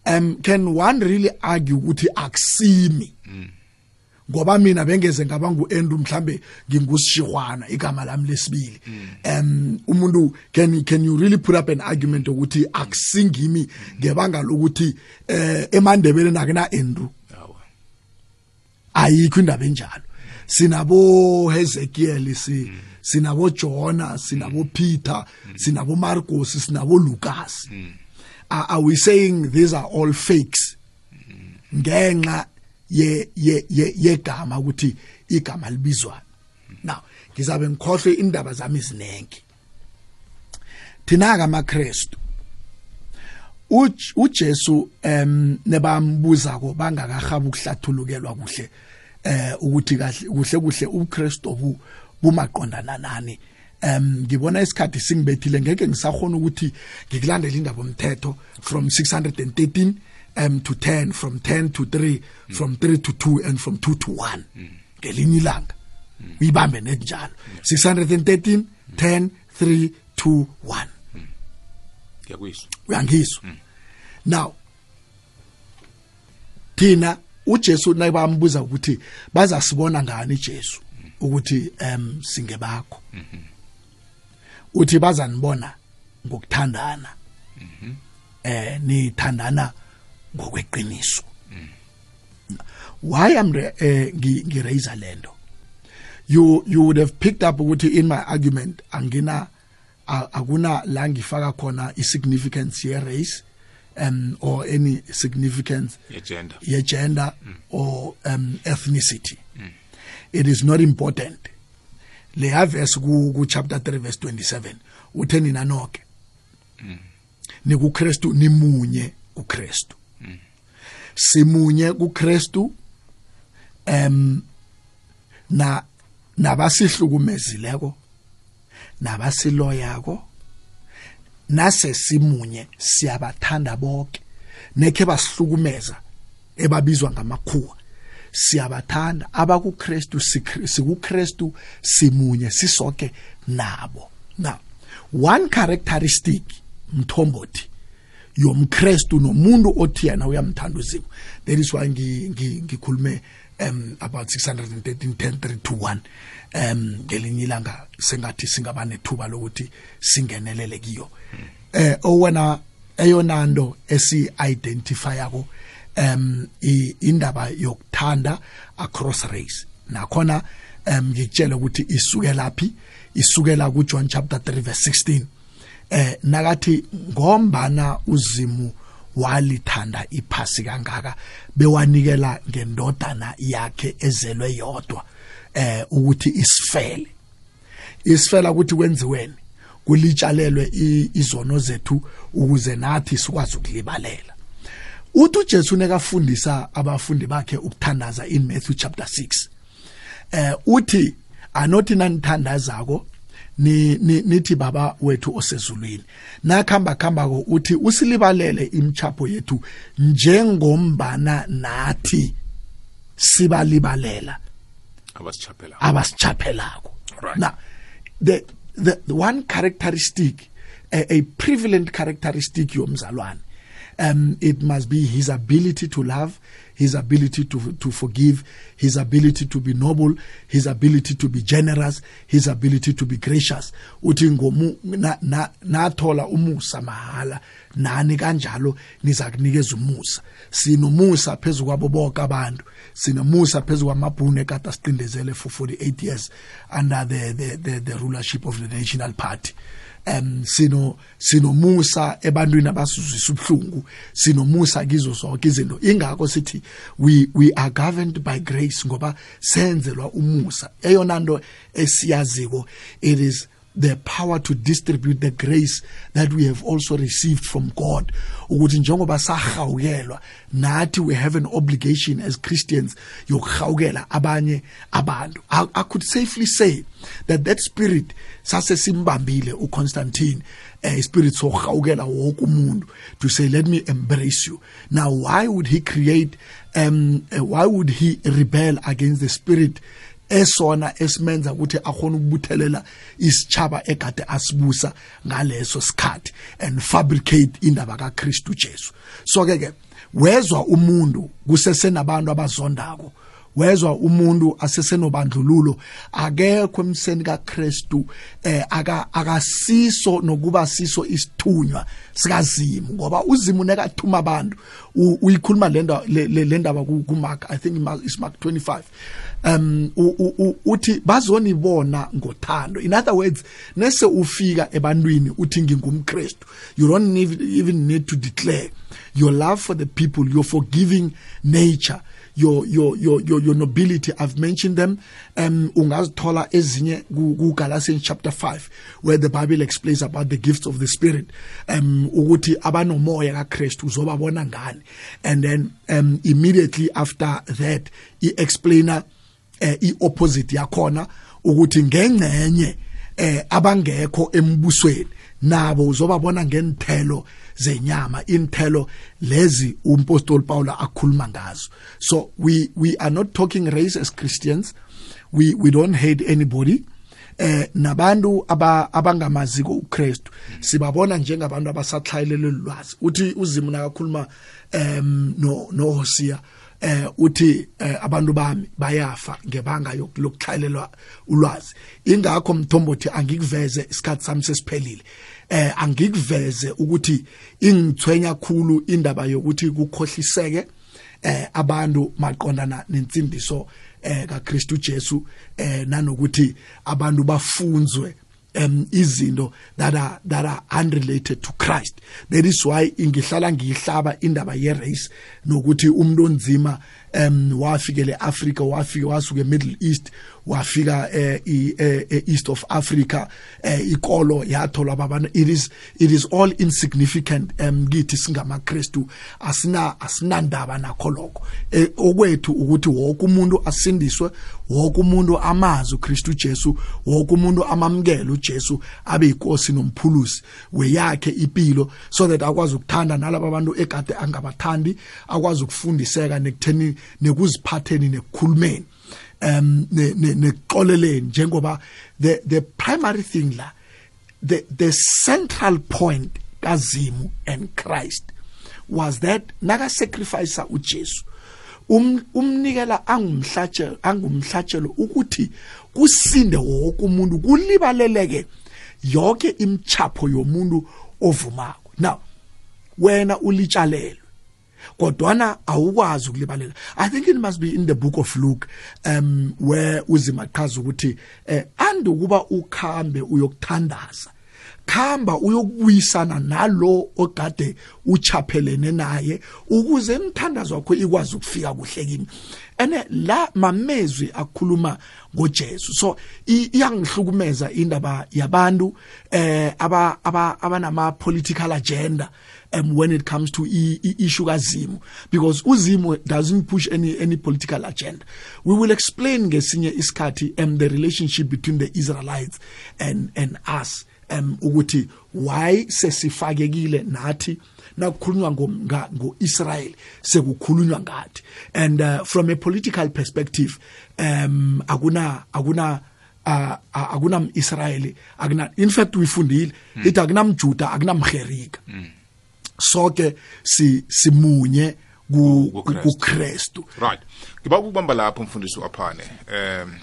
Um can one really argue ukuthi akusimi? Ngoba mina bengeze ngaba ngu-Andrew mhlambe ngingusishihwana igama lami lesibili. Um umuntu can can you really put up an argument ukuthi akusingimi ngebanga lokuthi eh emandebeleni akena Andrew? Awa. Ayikho indaba enjalo. Sinabo Hezekiel si sinabo Jonah sinabo Peter sinabo Marcos sinabo Lucas. Are, are we saying these are all fakes. Ngenxa ye ye ye yegama ukuthi igama libizwa. Now ngizabe ngikhohle indaba zami izinengi thina kamaKristu uJ- uJesu em nebambuza ko bangakahaba ukuhlathulukelwa kuhle. Eh ukuthi kahle kuhle kuhle uKristu obu bumaqondana nani. Em ngibona isikhathi singibethile ngeke ngisahona ukuthi ngikulandele indaba omthetho from 613 um to 10 from 10 to 3 from 3 to 2 and from 2 to 1 ngelinye ilanga. Uyibambe nenjalo 613 10 3 2 1 ngiyakuyizwa uyangizwa now thina uJesu nayibambuza ukuthi bazasibona ngani iJesu ukuthi em singebakho uthi bazanibona ngokuthandana. Eh nithandana ngokweqiniso. Why am eh ngi- ngiraise lento? You you would have picked up ukuthi in my argument angina akuna la ngifaka khona i-significance ye-race um or any significance yegender ye-gender or um, ethnicity. It is not important. Leya verse ku, chapter 3 verse 27 uthe nina noke nikukristu nimunye kukristu simunye kukristu em na nabasihlukumezileko nabasiloyako nase simunye siyabathanda bonke nekhe basihlukumeza ebabizwa ngamakhuwa. Siyabathanda abakuKristu sikri- sikuKristu simunye sisonke nabo. Now one characteristic mthombothi yomkristu nomuntu othi yena uyamthanda uzimo that is why ngi- ngi- ngikhulume um about 613 10 3 to 1 um ngelinye ilanga sengathi singaba nethuba lokuthi singenelele kiyo. Eh owena eyona nto esi-identifyako um indaba yokuthanda across race. Nakhona um ngikutshela ukuthi isuke laphi isukela kuJohn chapter 3 verse 16 eh nakathi ngombana uzimu walithanda iphasi kangaka bewanikela ngendodana yakhe ezelwe yodwa. Eh ukuthi isifele. Isifela ukuthi kwenziweni kulitshalelwe izono zethu ukuze nathi sikwazi ukulibalela. Uthi uJesu nekafundisa abafundi bakhe ukuthandaza in Matthew chapter 6 eh uthi anothi nanithandazako ni ni- nithi baba wethu osezulwini. Nakhamba khamba ko uthi usilibalele imchapo yethu njengombana nathi sibalibalela. Abasichaphelako Right. now the, the the one characteristic a, a prevalent characteristic yomzalwane um it must be his ability to love his ability to to forgive his ability to be noble his ability to be generous his ability to be gracious. Uthi ngomu na- na- nathola umusa mahala. Nani kanjalo? Niza kunikeza umusa. Sinomusa phezulu kwabo bonke abantu. Sinomusa phezulu kwamabhunu ekade siqindezele for 48 years under the, the, the, the rulership of the national party. Um sino sinomusa ebantwini abasuzisa ubuhlungu sinomusa kizo zonke izinto. Ingakho sithi we we are governed by grace ngoba senzelwa umusa. Eyona nto esiyaziko it is the power to distribute the grace that we have also received from God. Ukuthi njengoba sahawukelwa nathi we have an obligation as Christians yokuhawukela abanye abantu. I, could safely say that that spirit sase simbambile uConstantine a spirit sokuhawukela wonke umuntu to say let me embrace you. Now why would he create um why would he rebel against the spirit esona esimenza ukuthi akhona ukubuthelela isitshaba egade asibusa ngaleso sikhathi and fabricate indaba kaKristu Jesu. So ke ke wezwa umuntu kusesenabantu abazondako wezwa umuntu asesenobandlululo akekho emseni kaKristu eh aka akasiso nokuba siso isithunywa sikazimu ngoba uzimu nekathuma abantu. Uyikhuluma lenda le ndaba ku Mark i think is Mark 25 um uthi bazonibona ngothando. In other words nese ufika ebantwini uthi ngingumkristu you don't even need to declare. Your love for the people your forgiving nature your your your your, your nobility i've mentioned them um ungazithola ezinye ku Galatians chapter 5 where the bible explains about the gifts of the spirit um ukuthi abanomoya kaKristu uzobabona ngani. And then um immediately after that i explainer eh iopposite yakhona ukuthi ngengcenye eh abangekho embusweni nabo uzobabona ngenthelo zenyama inthelo lezi umpostoli Paul akhuluma ngazo. So we we are not talking race as Christians. We we don't hate anybody. Eh nabantu abangamaziko uKristu. Sibabona njengabantu abasahlayelele ulwazi uthi uzimo nakakhuluma em no no Hosea eh uthi eh, abantu bami bayafa ngebanga yokuhlayelelwa ulwazi. Ingakho mthombothi angikuveze isikhathi sami sesiphelile. Eh angikuveze ukuthi ingithwenya kakhulu indaba yokuthi kukhohliseke eh abantu maqondana nensindiso eh kaKristu Jesu eh nanokuthi abantu bafunzwe um izinto that are that are unrelated to Christ. That is why ingihlala ngiyihlaba indaba ye race nokuthi umuntu onzima um wafikele Africa wafika wasuka eMiddle East wafika eh, eh, east of Africa eh, ikolo yatholwa babana it is it is all insignificant um kithi singamaKristu. Asina asinandaba nakho lokho. Okwethu ukuthi wonke umuntu asindiswe wonke umuntu amazi uKristu Jesu wonke umuntu amamkele uJesu abe inkosi nomphulusi weyakhe impilo so that akwazi ukuthanda nalabo abantu egade angabathandi akwazi ukufundiseka nekutheni nekuziphatheni nekukhulumeni. Um nekuxoleleni njengoba the the primary thing la the the central point kazimu and Christ was that naka sacrifice uJesu um umnikela angumhlatshelo angumhlatshelo ukuthi kusinde wonke umuntu kulibaleleke yonke imchapho yomuntu ovumako. Now wena ulitshalelwe kodwana awukwazi ukulibalela. I think it must be in the book of luke um where uzima chaza ukuthi eh andukuba ukhambe uyokuthandaza. Khamba uyokubuyisana nalo ogade uchaphelene naye ukuze imthandazo wakho ikwazi ukufika kuhle kimi. Ene la mamezwi akhuluma ngoJesu. So iyangihlukumeza indaba yabantu eh aba abanama political agenda um, when it comes to issue kazimu because uzimu doesn't push any any political agenda we will explain ngesinye isikhathi um, the relationship between the Israelites and and us um ukuthi why sesifakekile nathi nakukhulunywa ngo-Israel sekukhulunywa ngathi and uh, from a political perspective um akuna akuna uh, akuna Israeli akuna in fact wifundile mm. ithi akunamjuda akunamherika mm. Sonke si simunye ku Kristu. Right. Ngiba ukubamba lapho umfundisi waphane um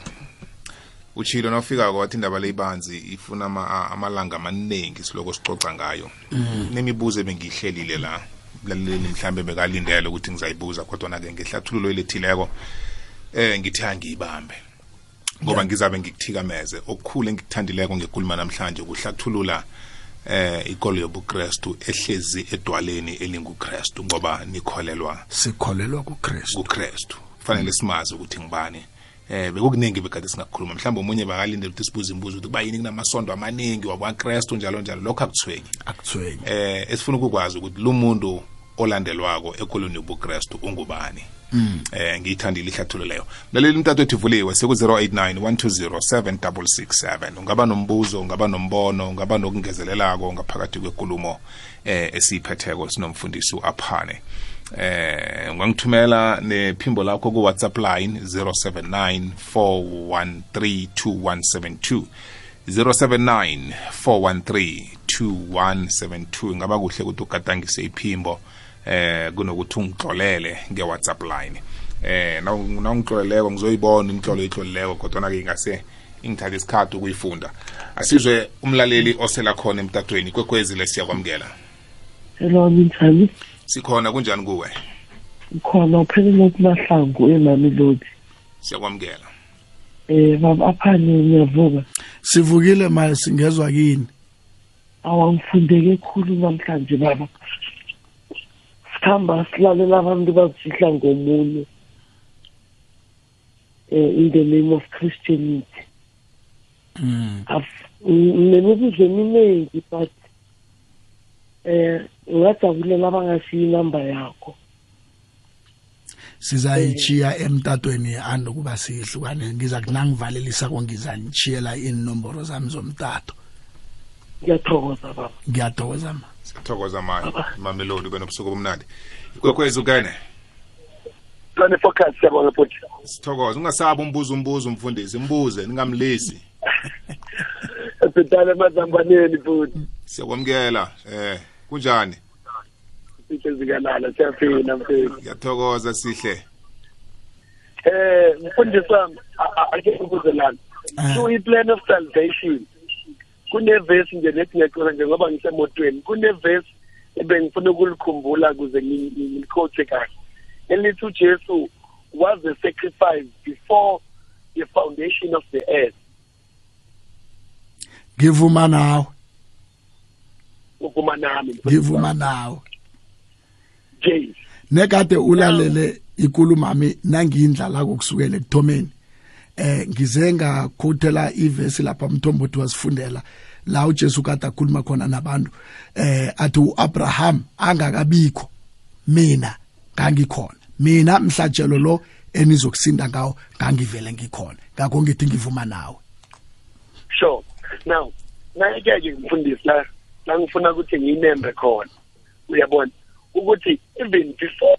uchilo nawufika kwathi indaba leyibanzi ifuna amalanga amaningi siloko sicoca ngayo. Nemibuzo ebengiyihlelile la laleli mhlambe bekalindele ukuthi ngizayibuza kodwa ke ngehlathululo elethileko eh ngithi angiyibambe. Ngoba ngizabe ngikuthikameze okukhulu engikuthandileko ngekuluma namhlanje ukuhlathulula eh ikolo yobuKristu ehlezi edwaleni elinguKristu ngoba nikholelwa sikholelwa kuKristu. kuKristu. Kufanele simazi ukuthi ngibani eh bekukuningi bekade singakhuluma. Mhlawumbe omunye bakalindela ukuthi sibuze imibuzo ukuthi kuba yini kunamasondo amaningi wabakrestu njalo njalo. Lokho akuthwenyi akuthwenyi eh esifuna ukukwazi ukuthi lo muntu olandelwako ekoloni yobukrestu ungubani. Eh ngiyithandile ihlathulo leyo. Mlaleli umtato wethu ivuliwe seku-089 120 7667 ungaba nombuzo ungaba nombono ungaba nokungezelelako ngaphakathi kwenkulumo eh esiyiphetheko sinomfundisi u-aphane. Eh ungangithumela nephimbo lakho ku-whatsapp line 079 413 079 413 2172 ngaba kuhle ukuthi ugadangise iphimbo eh kunokuthi ungixolele nge-whatsapp line eh nawungixoleleko ngizoyibona imitlolo eyitlolileko kodwa ke ingase ingithatha isikhathi ukuyifunda asizwe umlaleli osela khona emtatweni kwekwezi lesiyakwamukela Hello minjani? sikhona kunjani kuwe Khona uphelele kumahlangu eMamelodi. siyakwamukela Eh baba aphane niyavuka. sivukile maye singezwa kini Awangifundeke khulu namhlanje baba. Sikhamba silalela abantu bazifihla ngomunye. Eh in the name of Christianity. mm. Nemibuzo eminingi but eh ungajabulela abangasiyi inamba yakho. sizayichiya emtatweni anokuba sihlukane ngiza kunangivalelisa kongizanishiela inomboro zami zomtato Ngiyathokoza baba. ngiyathokoza ma siyathokoza manje mamelodi benobusuku bomnandi ikwekwezi ukene Tony Focus siyabonga futhi. sithokoza ungasabi umbuzo umbuzo umfundisi mbuze ningamlisi Esitale emazambaneni futhi. siyakwamukela eh kunjani Sihle zikalala siyafina mfethu. ngiyathokoza sihle Eh mfundisi wami ake ukuze lana. Ah. So i plan of salvation. Kunevesi nje nethi ngiyaqola nje ngoba ngisemotweni. Kunevesi ebengifuna ukulikhumbula ukuze ngilicoach kahle. Elithi uJesu was a sacrifice before the foundation of the earth. ngivuma nawe Ukuma nami. ngivuma nawe James. nekade ulalele ikulumami nangiyindlala kokusukela ekuthomeni eh ngize ngakhothela ivesi lapha mthombothi wasifundela la uJesu kade akhuluma khona nabantu eh athi uAbraham angakabikho mina ngangikhona mina mhlatshelo lo enizokusinda ngawo ngangivele ngikhona ngakho ngithi ngivuma nawe Sure. Now, nayike ngifundisi la la ngifuna ukuthi ngiyinembe khona. Uyabona ukuthi even before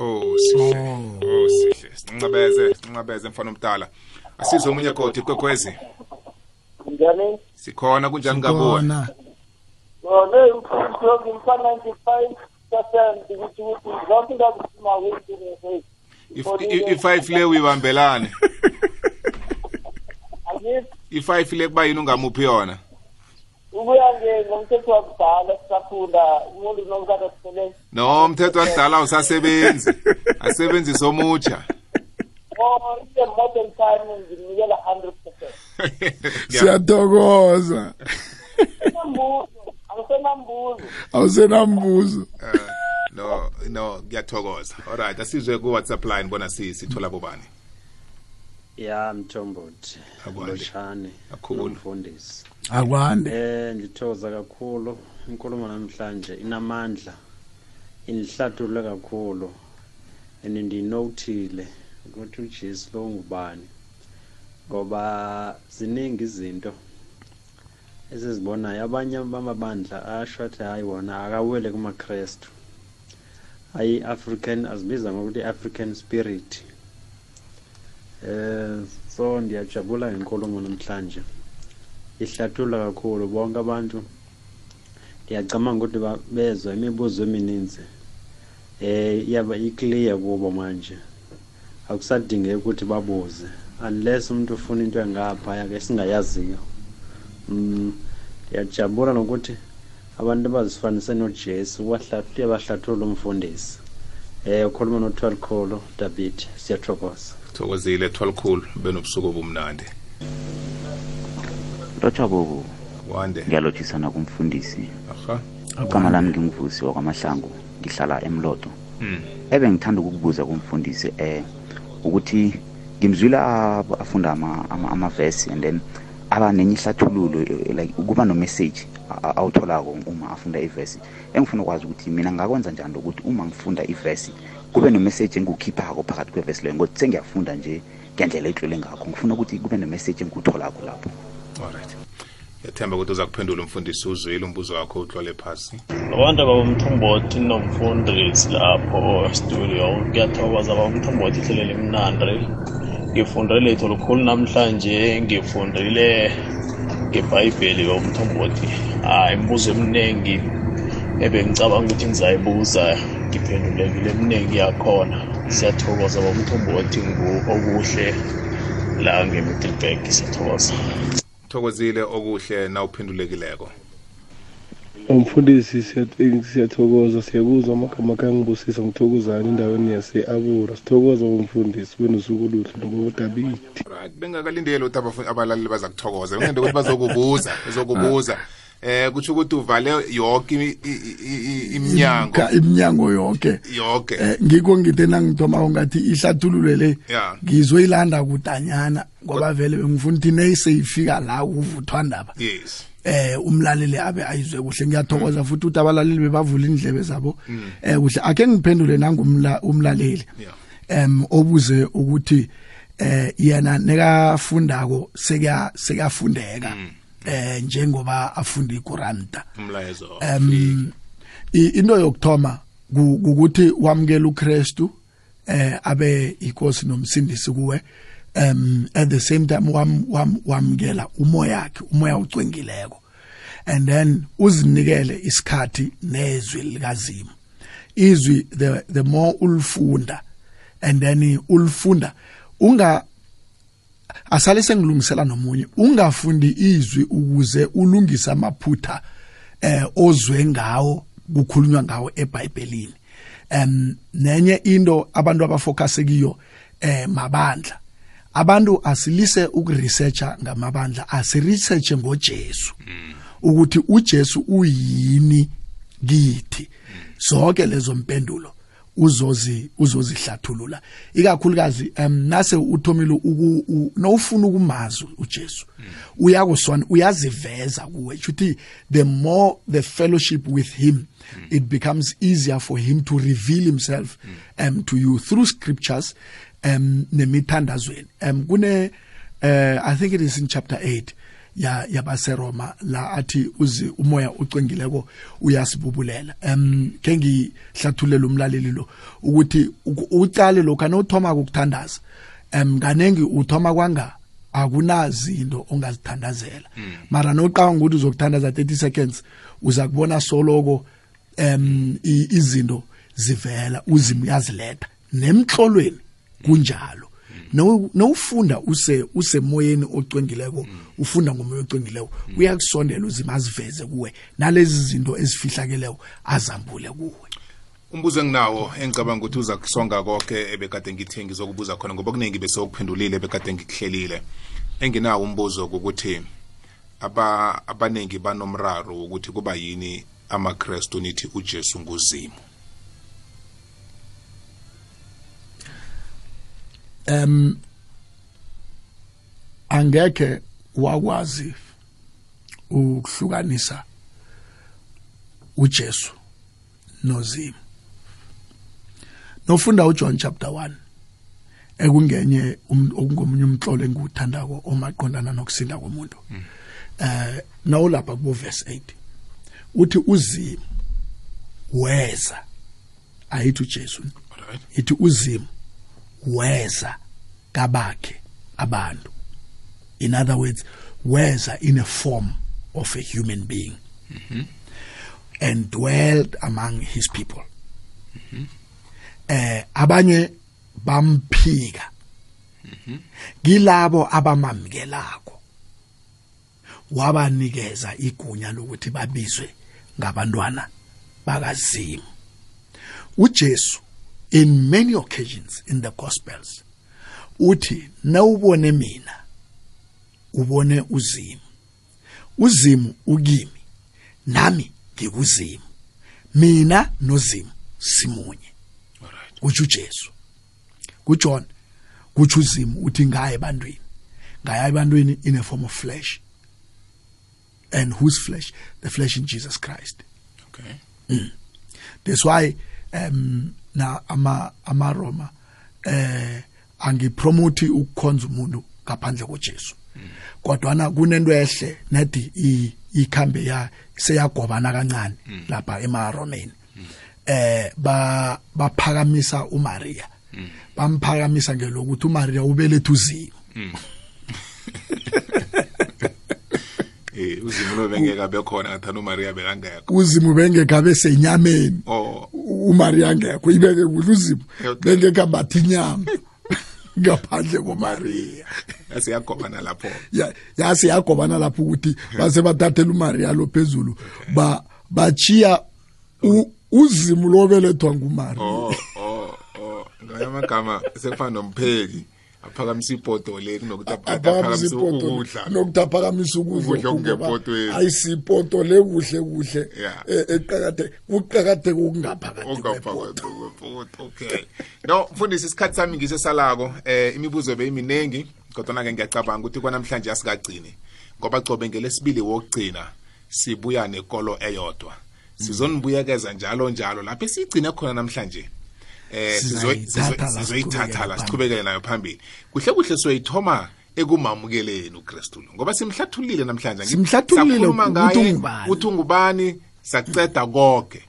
oh. Sihle oh sihle sincabeze sincabeze mfana omdala. Asizwe omunye godi kwekwezi? Njani? Sikhona kunjani kabuwe Khona. ngone umfundisi ngimfa 95 percent ukuthi ukuthi zonke zifuna ukuthi If- i- i-five le uyibambelane? Angithi? I-five le kuba yini ungamuphi yona? Ukuya ngomthetho wakudala sisafunda umuntu nomkade sisebenza no umthetho wakudala awusasebenzi. Asebenzise omutsha. Modern time ngimnikela 100 percent. Siyathokoza. Senambuzo angisenambuzo awusenambuzo Eh, no no ngiyathokoza. Alright asizwe ku-whatsapp line bona si- sithola bobani? Ya mthombothi. Loshane nomfundisi. Akwande. Eh ngithokoza kakhulu. Inkulumo namhlanje inamandla. Inihlathulule kakhulu. And ndinothile ukuthi uJesu lo ngubani ngoba ziningi izinto esizibonayo abanye bamabandla asho athi hayi wona akawele kumakrestu ayi african azibiza ngokuthi african spirit. Eh so ndiyajabula ngenkulumo namhlanje. Ihlathulula kakhulu. Bonke abantu ndiyacabanga ukuthi ba- bezwa imibuzo emininzi eh iyaba iclear kubo manje. Akusadingeki ukuthi babuze. Unless umuntu ufuna into engaphaya ke singayaziyo. Mm ndiyajabula nokuthi abantu abazifanise nojesu ubahlathule bahlathulula umfundisi. Eh ukhuluma no-12 kholo david siyathokoza. Thokozile twalikhulu benobusuku obumnandi. Lotshwa bobo wande. Ngiyalotshisana kumfundisi. Aha. Igama lami ngimvusi wakwamahlangu ngihlala emloto. Mm. ebe ngithanda ukukubuza kumfundisi eh ukuthi ngimzwile a- afunda ama- ama- amavesi and then aba nenye ihlathululo eh, like kuba no-message a- a- awutholako uma afunda ivesi. Engifuna ukwazi ukuthi mina ngakwenza njani ukuthi uma ngifunda ivesi kube no-message engiwukhiphako phakathi kwevesi leyo? Ngokuthi sengiyafunda nje ngendlela etlwele ngakho. Ngifuna ukuthi kube no-message engiwutholako lapho. Alright. Yathemba ukuthi uza kuphendula umfundisi uzwile umbuzo wakho utlole phasi. Abantu abamthombothi nomfundisi lapho studio ngiyathokoza abamthombothi ihlelo limnandi ngifundile letho lukhulu namhlanje ngifundile ngebhayibheli yomthombothi. Hayi imibuzo eminingi ebengicabanga ukuthi ngizayibuza ngiphendulekile eminingi yakhona. Siyathokoza bomthombothi ngu okuhle la nge-middleburg siyathokoza. Thokozile okuhle na uphendulekileko umfundisi siyat- siyathokoza siyakuzwa amagama kangibusisa ngithokozani endaweni yase-abura. Sithokoza bomfundisi benosuku oluhle nobodabidi right bengakalindeli ukuthi abalaleli baza kuthokoza. Bengende ukuthi bazokubuza bazokubuza. Eh kutsho ukuthi uvale yonke iminyango. Iminyango yonke. Yonke. Eh ngikho ngithe nangithoma ngathi ihlathululo le ngizoyilanda kudanyana ngoba vele bengifuna ukuthi neyiseyifika la kuvuthwa ndaba. Yes. Eh umlaleli abe ayizwe kuhle. Ngiyathokoza futhi ukuthi abalaleli bebavula indlebe zabo. Eh kuhle. Ake ngiphendule nangumla umlaleli. Em obuze ukuthi eh yena nekafundako sekuya sekuyafundeka eh njengoba afunda ikuranta. Umlayezo. Em i- into yokthoma ku- ukuthi wamukela uKristu eh abe inkosi nomsindisi kuwe. Um at the same time wam wam wamukela umoya wakhe umoya ucwengileko and then uzinikele isikhathi nezwi likazimu. Izwi the the more ulifunda and then ulifunda unga asale sengilungisela nomunye. Ungafundi izwi ukuze ulungise amaphutha eh ozwe ngawo kukhulunywa ngawo eBhayibhelini. Em nenye into abantu abafocus kiyo eh mabandla. Abantu asilise ukuresearcha ngamabandla asiresearch ngoJesu. Ukuthi uJesu uyini kithi? Zonke lezo mpendulo. Uzozi uzozihlathulula. Ikakhulukazi um nase uthomile uku- u- nowufuna ukumazi uJesu uyakusona uyaziveza kuwe. Ukuthi the more the fellowship with him it becomes easier for him to reveal himself um to you through scriptures um nemithandazweni. Um kune uh, i think it is in chapter 8 ya yabaseroma la athi uzi umoya ucwengileko uyasibubulela. Em ke ngihlathulele umlaleli lo ukuthi uku- uqale lokho anothoma ukuthandaza em kanengi uthoma kwanga akunazi into ongazithandazela mara noqanga ukuthi uzokuthandaza 30 seconds uza kubona soloko em i- izinto zivela uzimo uyaziletha. Nemhlolweni kunjalo. no nowufunda use usemoyeni ocwengileko ufunda ngomoya ocwengileko. Uyakusondela uzima aziveze kuwe nalezi zinto ezifihlakeleko azambule kuwe. Umbuzo enginawo engicabanga ukuthi uza kusonga konke ebekade ngithe ngizokubuza khona ngoba kuningi bese ukuphendulile bekade ngikuhlelile. Enginawo umbuzo ukuthi aba abaningi banomraro ukuthi kuba yini amakrestu nithi ujesu nguzimu? Em angeke wakwazi ukuhlukanisa uJesu nozimu nofunda uJohn chapter 1 ekungenye um- okungomunye umtlolo engiwuthandako omaqondana nokusinda komuntu. Eh nawulapha kubo verse 8 uthi uzimu weza ayithi uJesu. Ithi uzimu weza kabakhe abantu. In other words weza in a form of a human being. And dwelled among his people. Eh abanye bamphika. Kilabo abamamkelako. Wabanikeza igunya lokuthi babizwe ngabantwana bakazimu. uJesu in many occasions in the gospels uthi nawubone mina ubone uzimu. Uzimu ukimi nami ngikuzimu. Mina nozimu simunye. Alright. Utsho uJesu. kuJohn kutsho uzimu uthi ngaya ebantwini ngaya ebantwini in a form of flesh. And whose flesh? The flesh in jesus christ. Okay. That's why um na ama ama Roma eh angipromote ukukhonza umuntu ngaphandle koJesu. Kodwa na kunento ehle nedi ikhambe ya seyagobana kancane lapha emaromeni eh ba baphakamisa uMaria. Bamphakamisa ngelokuthi uMaria ubelethe uzimo eh uzimo lo bengeka bekhona ngathana uMaria bekangekho uzimo bengekabe senyameni. Oh. uMaria ngekho ibeke kuhle uzimo Okay. bengekabathi inyama ngaphandle koMaria. Asiyagobana lapho. Ya yase yagobana lapho ukuthi base bathathela uMaria lo phezulu. Ba bachiya u- uzimo lobelethwa nguMaria. Oh oh oh. Ngaya amagama sekufana nompheki. Aphakamisa ipoto le kunokuthi aphakamisa aphakamisa ipoto ukudla nokuthi aphakamisa ukudla Ukudla okungepotweni. ayisipoto le kuhle kuhle Yeah. eh, eqakade kuqakade okungaphakathi kwepoto ongaphakathi kwepoto okay no mfundisi isikhathi sami ngisesalako eh imibuzo beyiminengi kodwa ke ngiyacabanga ukuthi kwanamhlanje asikagcini ngoba cobe ngelesibili wokugcina sibuya nekolo eyodwa sizonibuyekeza njalo njalo lapho esiyigcine khona namhlanje eh Sizoyithatha la, siqhubekele nayo phambili. Kuhle kuhle soyithoma ekumamukeleni uKristu. Lo ngoba simhlathulile namhlanje. Ukuthi ngaye, uthi ungubani saceda konke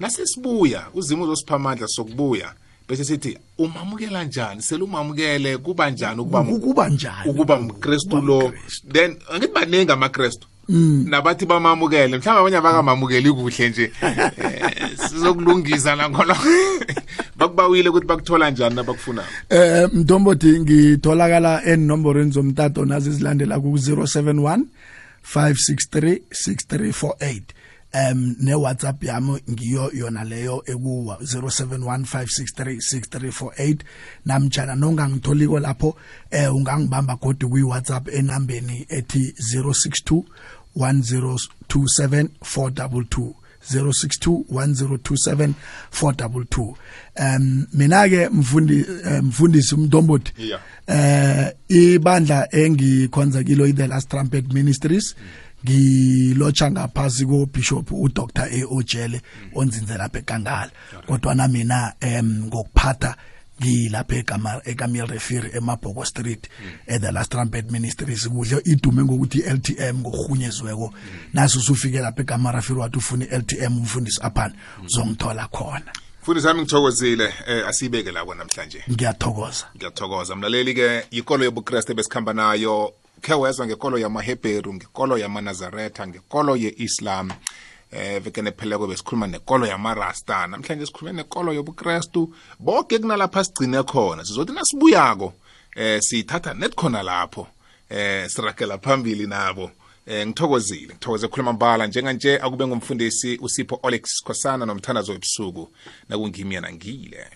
nasesibuya uzimo uzosipha amandla sokubuya bese sithi umamukela njani? Selumamukele kuba njani ukuba kuba njani ukuba mkristu lo? then angithi baningi amakristu. Nabathi bamamukele mhlawumbe abanye abakamamukeli kuhle nje. Eh, sizokulungisa langolo bakubawile ukuthi bakuthola njani nabakufunayo eh mntombothi ngitholakala enomborweni zomtato nazi zilandela ku 071 563 6348 um ne WhatsApp yami ngiyo yona leyo eku 0715636348 namjana nongangitholiko lapho eh ungangibamba godi kwi WhatsApp enambeni ethi 062 1027 422 0621027422 um mina ke mfundi eh, mfundisi umntomboti Yeah. eh ibandla engikhonza kilo i the last trumpet ministries ngilotsha ngaphasi ko bishop u Dr A Ojele onzinze lapha eKangala. Kodwa na mina em ngokuphatha ngilapha egama ekamil refiri emabhoko street at the last trumpet ministries kudle idume ngokuthi LTM ngokuhunyeziweko naso usufike lapha egama rafiri wathi ufuna LTM umfundisi aphana uzongithola khona. Mfundisi wami ngithokozile eh asibeke la namhlanje. Ngiyathokoza. Ngiyathokoza. Mlaleli ke yikolo yobukreste besikhamba nayo khe wezwa ngekolo yamaheberu ngekolo yamanazaretha ngekolo ye-islam eh veke nepheleko besikhuluma nekolo yamarasta. Namhlanje sikhulume nekolo yobukrestu bonke kunalapha sigcine khona. Sizothi nasibuyako eh siyithatha net khona lapho. Eh sirakela phambili nabo. Eh ngithokozile. Ngithokoze khuluma mbala. Njenganje akube ngumfundisi usipho Alex Khosana nomthandazo ebusuku nakungimi yana ngile.